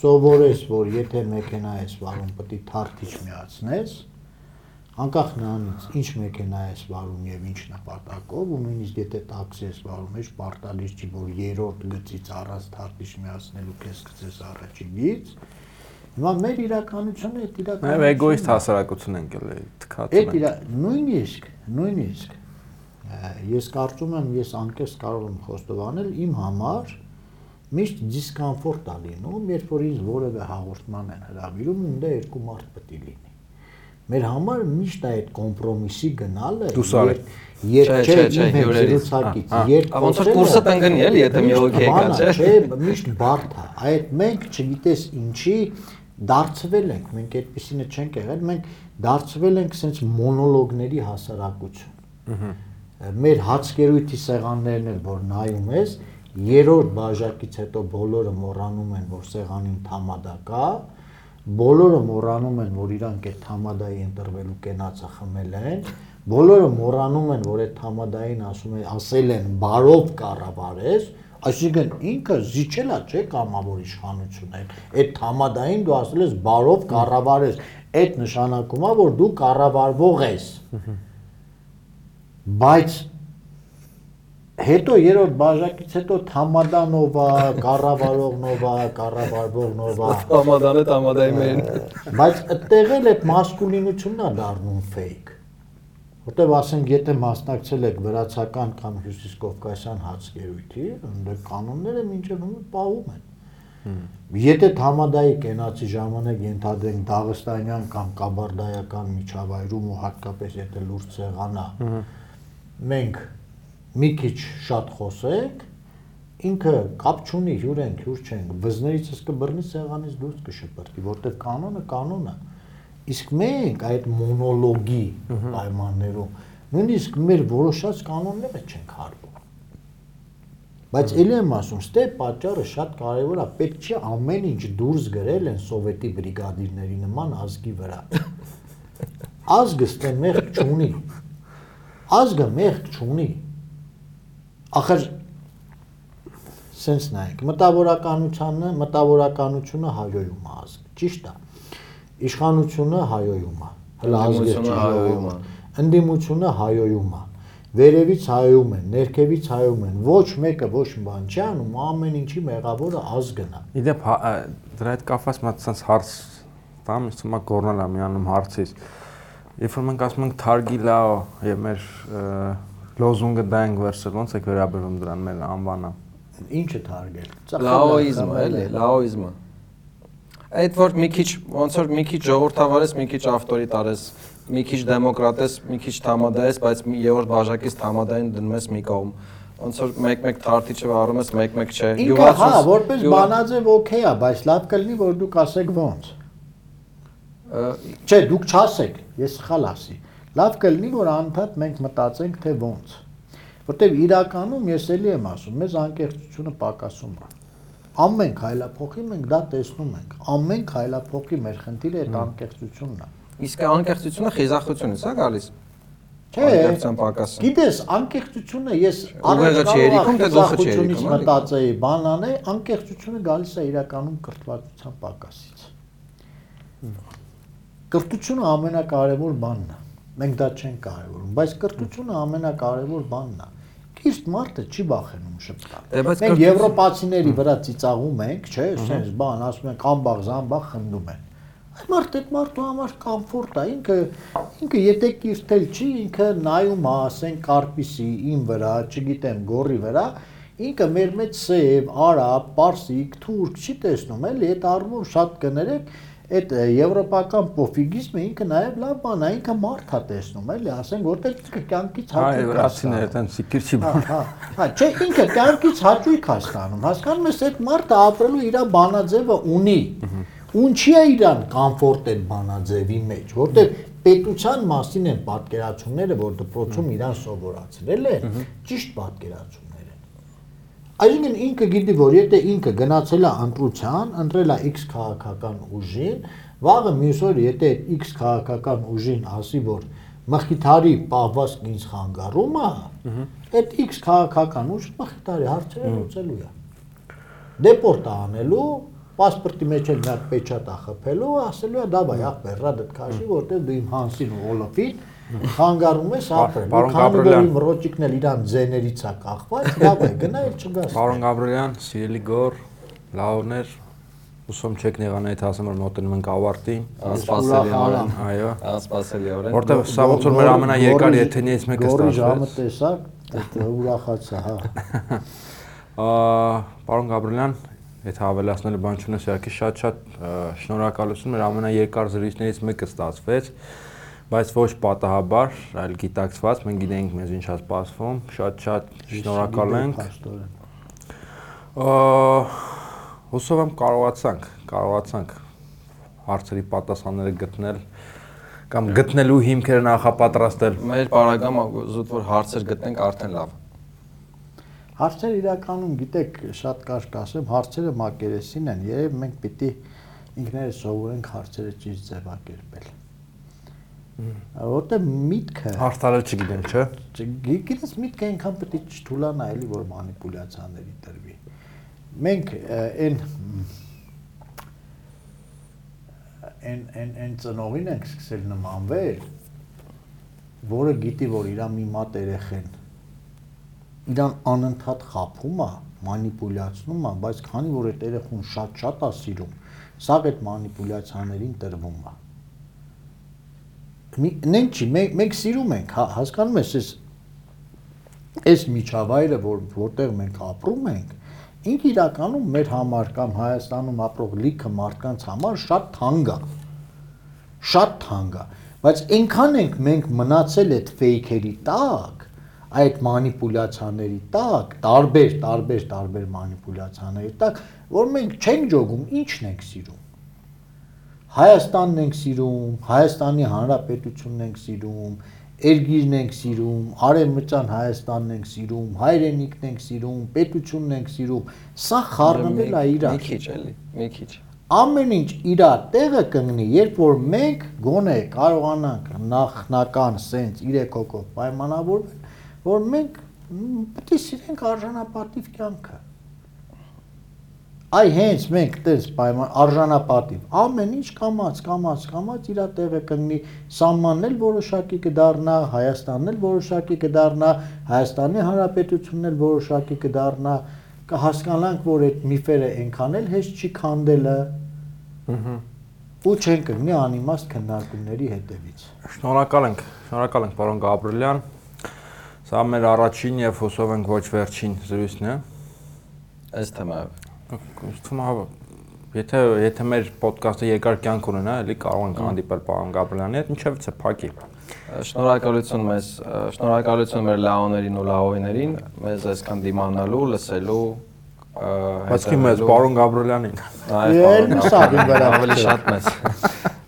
Սովորես, որ եթե մեքենա ես վարում, է թարթիչ միացնես, անկախ նրանից ինչ մեքենա ես վարում եւ ինչ նպատակով, ու նույնիսկ եթե տաքսի ես վարում, ես պարտադիր չի որ երրորդ գծից առած թարթիչ միացնելու քեզ գծես առաջինից, Հիմա մեր իրականությունը այդ իրականությունը։ Նաև էգոիստ հասարակություն ենք ելել, թքած Այդ իրա նույնիսկ, նույնիսկ ես կարծում եմ, ես անկես կարող եմ խոստովանել իմ համար միշտ դիսկոմֆորտ է լինում, երբ որ ինձ որևէ հաղորդման են հրավիրում, ինձ երկու մարդ պետք է լինի։ Մեր համար միշտ այդ կոմպրոմիսի գնալը երբ չէ չէ հյուրերից երբ ոնց որ կուրսը տնգնի էլի եթե մի հոգի եկա չէ չէ միշտ բարդ է այդ մենք չգիտես ինչի դարձվել ենք մենք այդպեսինը չենք եղել մենք դարձվել ենք sense մոնոլոգների հասարակություն մեր հացկերույթի սեղաններն էլ որ նայում ես երրորդ բաժակից հետո բոլորը մոռանում են որ սեղանին թամադա կա բոլորը մոռանում են որ իրանք այդ թամադայի ընտրվելու կենացը խմել են բոլորը մոռանում են որ այդ թամադային ասում են ասել են բարով կառավարես Այսինքն ինքը զիջելա չէ կամավոր իշխանությունն այդ թամադային դու ասել ես բարով կառավարես այդ նշանակում է որ դու կառավարվող ես բայց հետո երրորդ բաժակից հետո թամադանովա, կառավարողնովա, կառավարվողնովա։ Թամադանը թամադայի մեր։ Բայց այդտեղ էլ այդ մասկուլինությունն է դառնում fake որտեվ ասենք եթե մասնակցել եք վրացական կամ հյուսիս կովկասյան հացկերույթի, ընդ կանոնները մինչև հիմա պահում են։ Եթե թամադայի կենացի ժամանակ ենթադրենք դաղստանյան կամ կաբարդայական միջավայրում ու հատկապես եթե լուրջ սեղանա, մենք մի քիչ շատ խոսենք, ինքը կապ չունի հյուր ենք, հյուր չենք, վզներիցս կբռնի սեղանից դուրս կշպրտի, որտեղ կանոնը կանոնը կանոն Իսկ մենք այդ մոնոլոգի պայմաններում նույնիսկ մեր որոշած կանոնները չենք հարվում։ Բայց ելի եմ ասում, ստե պատճառը շատ կարևոր է, պետք չի ամեն ինչ դուրս գրել են սովետի բրիգադիրների նման ազգի վրա։ Ազգը ստե մեղք չունի։ Ազգը մեղք չունի։ Ախր սենց նայեք, մտավորականությունը, մտավորականությունը հայոյում է ազգ, ճիշտ է իշխանությունը հայոյում է, հələ ազգը հայոյում է, ընդդիմությունը հայոյում է, վերևից հայոյում են, ներքևից հայոյում են, ոչ մեկը ոչ մի բան չի անում, ամեն ինչի մեղավորը ազգն է։ Իդեպ հա, դրա հետ կապված մի հատ հարց տամ, ինձ թվում է կորնալ է միանում հարցից։ Երբ որ մենք ասում ենք Թարգիլա եւ մեր լոզունգը դա ենք վերցրել, ո՞նց եք վերաբերում դրան մեր անվանը։ Ինչը թարգել։ Լաոիզմը, էլի, լաոիզմը այդ որ մի քիչ ոնց որ մի քիչ ժողովրդավար ես, մի քիչ ավտորիտար ես, մի քիչ դեմոկրատ ես, մի քիչ թամադա ես, բայց մի երրորդ բաժակից թամադային դնում ես մի կողմ ոնց որ մեկ-մեկ թարթիչը վարում ես, մեկ-մեկ չէ։ Ինքը հա, որպես բանաձև օքեյ է, բայց լավ կլինի որ դուք ասեք ոնց։ Չէ, դուք չասեք, ես սխալ ասի։ Լավ կլինի որ անդադ մենք մտածենք թե ոնց։ Որտեվ իրականում ես էլի եմ ասում, մեզ անկեղծությունը պակասում է ամեն քայլափոխի մենք դա տեսնում ենք։ Ամեն քայլափոխի մեր խնդիրը այդ անկեղծությունն է։ Իսկ անկեղծությունը խիզախությունից է գալիս։ Չէ։ Անկեղծության պակասը։ Գիտես, անկեղծությունը ես առաջ չի երիկում, թե դուխը չի երիկում։ Մտածեի, բանան է, անկեղծությունը գալիս է իրականում կրթվածության պակասից։ Կրթությունը ամենակարևոր բանն է։ Մենք դա չենք կարևորում, բայց կրթությունը ամենակարևոր բանն է իսկ մարդը չի վախենում շփտալ։ դե, Մենք եվրոպացիների վրա ծիծաղում ենք, չէ, sense բան, ասում ենք ամբաղ, զամբաղ խնդում են։ Այդ մարդը այդ մարդու համար կոմֆորտ է, ինքը ինքը եթե կիրթել չի, ինքը նայում է, ասեն կարպիսի ին վրա, չգիտեմ, գորի վրա, ինքը մեր մեջ սև, արաբ, պարսիկ, թուրք չի տեսնում, էլի, այդ առումով շատ կներեք, այդ եվրոպական պոֆիգիզմը ինքը նաև լավ բան է, ինքը մարդ է տեսնում, էլի, ասենք, որտեղ կյանքից հաճույք է վրացիները ստանում։ այդեն սիկիր չի Հա, բան։ հա, հա, չէ, ինքը կյանքից հաճույք է ստանում։ Հասկանում ես, այդ մարդը ապրելու իր բանաձևը ունի։ Ունչի է իրան կոմֆորտ այդ բանաձևի մեջ, որտեղ պետության մասին են պատկերացումները, որ դպրոցում իրան սովորացրել են, ճիշտ պատկերացումներ են։ Այսինքն ինքը գիտի, որ եթե ինքը գնացել է ընտրության, ընտրել է X քաղաքական ուժին, վաղը մյուս օր եթե X քաղաքական ուժին ասի, որ մխիթարի պահվածք ինձ խանգարում է, այդ X քաղաքական ուժը մխիթարի հարցերը լուծելու է։ Դեպորտ անելու, պասպորտի մեջ էլ մի հատ պեչատ է խփելու, ասելու է դավայ ախպեր, ռադդ քաշի, որտեղ դու իմ հանսին ու ոլոֆին խանգարում ես ապրել։ որ Գաբրելյան։ իմ ռոճիկն էլ իրան ձեներից է կախված, դավայ գնա էլ չգաս։ Պարոն Գաբրելյան, սիրելի գոր, լավներ, ուսում չեք նեղան այդ ասեմ որ մոտենում ենք ավարտին։ Անսպասելիորեն։ Այո։ Անսպասելիորեն։ Որտեղ սա ոնց որ մեր ամենաերկար եթերներից մեկը Գորի ժամը ստացվեց։ տեսակ, դա ուրախացա, հա։ Ա, Պարոն Գաբրելյան, այդ հավելացնելու բան չունես, իհարկե շատ-շատ ա, շնորհակալություն, մեր ամենաերկար զրույցներից մեկը ստացվեց, բայց ոչ պատահաբար, այլ գիտակցված, մենք գիտենք մեզ ինչա սպասվում։ Շատ-շատ շնորհակալ ենք։ Հուսով եմ կարողացանք, կարողացանք հարցերի պատասխանները գտնել կամ գտնելու հիմքերը նախապատրաստել։ Մեր բարագամը զուտ որ հարցեր գտնենք արդեն լավ։ Հարցերը իրականում գիտեք, շատ կարճ կասեմ, հարցերը մակերեսին են, երբ մենք պիտի ինքները սովորենք հարցերը ճիշտ ձևակերպել։ Որտեղ միտքը Հարցալը չգիտեմ, չէ՞։ Գիտես միտքը այնքան պետք է չթուլանա էլի որ մանիպուլյացիաների տրվի։ Մենք այն այն այն այն ծնողին ենք սկսել նմանվել, որը գիտի որ իր մի մատ երեխեն իրան անընդհատ խափում է, մանիպուլյացնում է, բայց քանի որ այդ երեխուն շատ-շատ է սիրում, սա այդ մանիպուլյացիաներին տրվում է։ նենք չի, մենք մենք սիրում ենք, հա, հասկանում ես, այս այս միջավայրը, որ որտեղ մենք ապրում ենք, ինքը իրականում մեր համար կամ Հայաստանում ապրող լիքը մարդկանց համար շատ թանկ է։ Շատ թանկ է, բայց այնքան ենք մենք մնացել այդ ֆեյքերի տակ, այդ մանիպուլյացիաների տակ, տարբեր, տարբեր, տարբեր մանիպուլյացիաների տակ, որ մենք չենք ճոգում, ինչն ենք սիրում։ Հայաստանն ենք սիրում, Հայաստանի Հանրապետությունն ենք սիրում, Էրգիրն ենք սիրում, Արևմտյան Հայաստանն ենք սիրում, հայրենիքն ենք սիրում, պետությունն ենք սիրում։ Սա խառնվել է Մի իրար։ քիչ էլի, մի քիչ։ Ամեն ինչ իրար տեղը կանգնի, երբ որ մենք գոնե կարողանանք նախնական սենց 3 հոգով պայմանավորվել, որ մենք պետք է սիրենք արժանապատիվ կյանքը։ Այ հենց մենք տես պայման արժանապատիվ ամեն ինչ կամած, կամած, կամած իր տեղը կգնի, սահմանն էլ որոշակի կդառնա, Հայաստանն էլ որոշակի կդառնա, Հայաստանի Հանրապետությունն էլ որոշակի կդառնա, կհասկանանք, որ այդ միֆերը այնքան էլ հեշտ չի քանդելը։ Ու չեն կգնի անիմաստ քննարկումների հետևից։ Շնորհակալ ենք, շնորհակալ ենք պարոն Գաբրելյան։ Սա մեր առաջին եւ հուսով ենք ոչ վերջին զրույցն է։ Այս թեմայով։ Թվում է եթե եթե մեր ոդկասթը երկար կյանք ունենա, էլի կարող ենք հանդիպել պարոն Գաբրելյանի հետ, ինչևիցե փակի։ Շնորհակալություն մեզ, շնորհակալություն մեր լաոներին ու լաոյներին, մեզ այսքան դիմանալու, լսելու, Բայց კი մեզ պարոն Գաբրելյանին։ Էլ սաղին վրա ավելի շատ մեզ։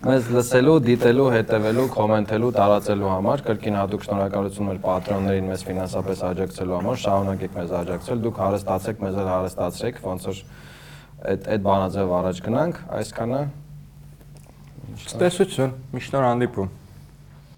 Մեզ լսելու, դիտելու, հետևելու, կոմենտելու, տարածելու համար կրկին հատուկ շնորհակալություն մեր պատրոններին մեզ ֆինանսապես աջակցելու համար։ Շարունակեք մեզ աջակցել, դուք հարստացեք, մեզ էլ հարստացրեք, ոնց որ այդ այդ բանաձև առաջ գնանք, այսքանը Ցտեսություն, միշտ նոր հանդիպում։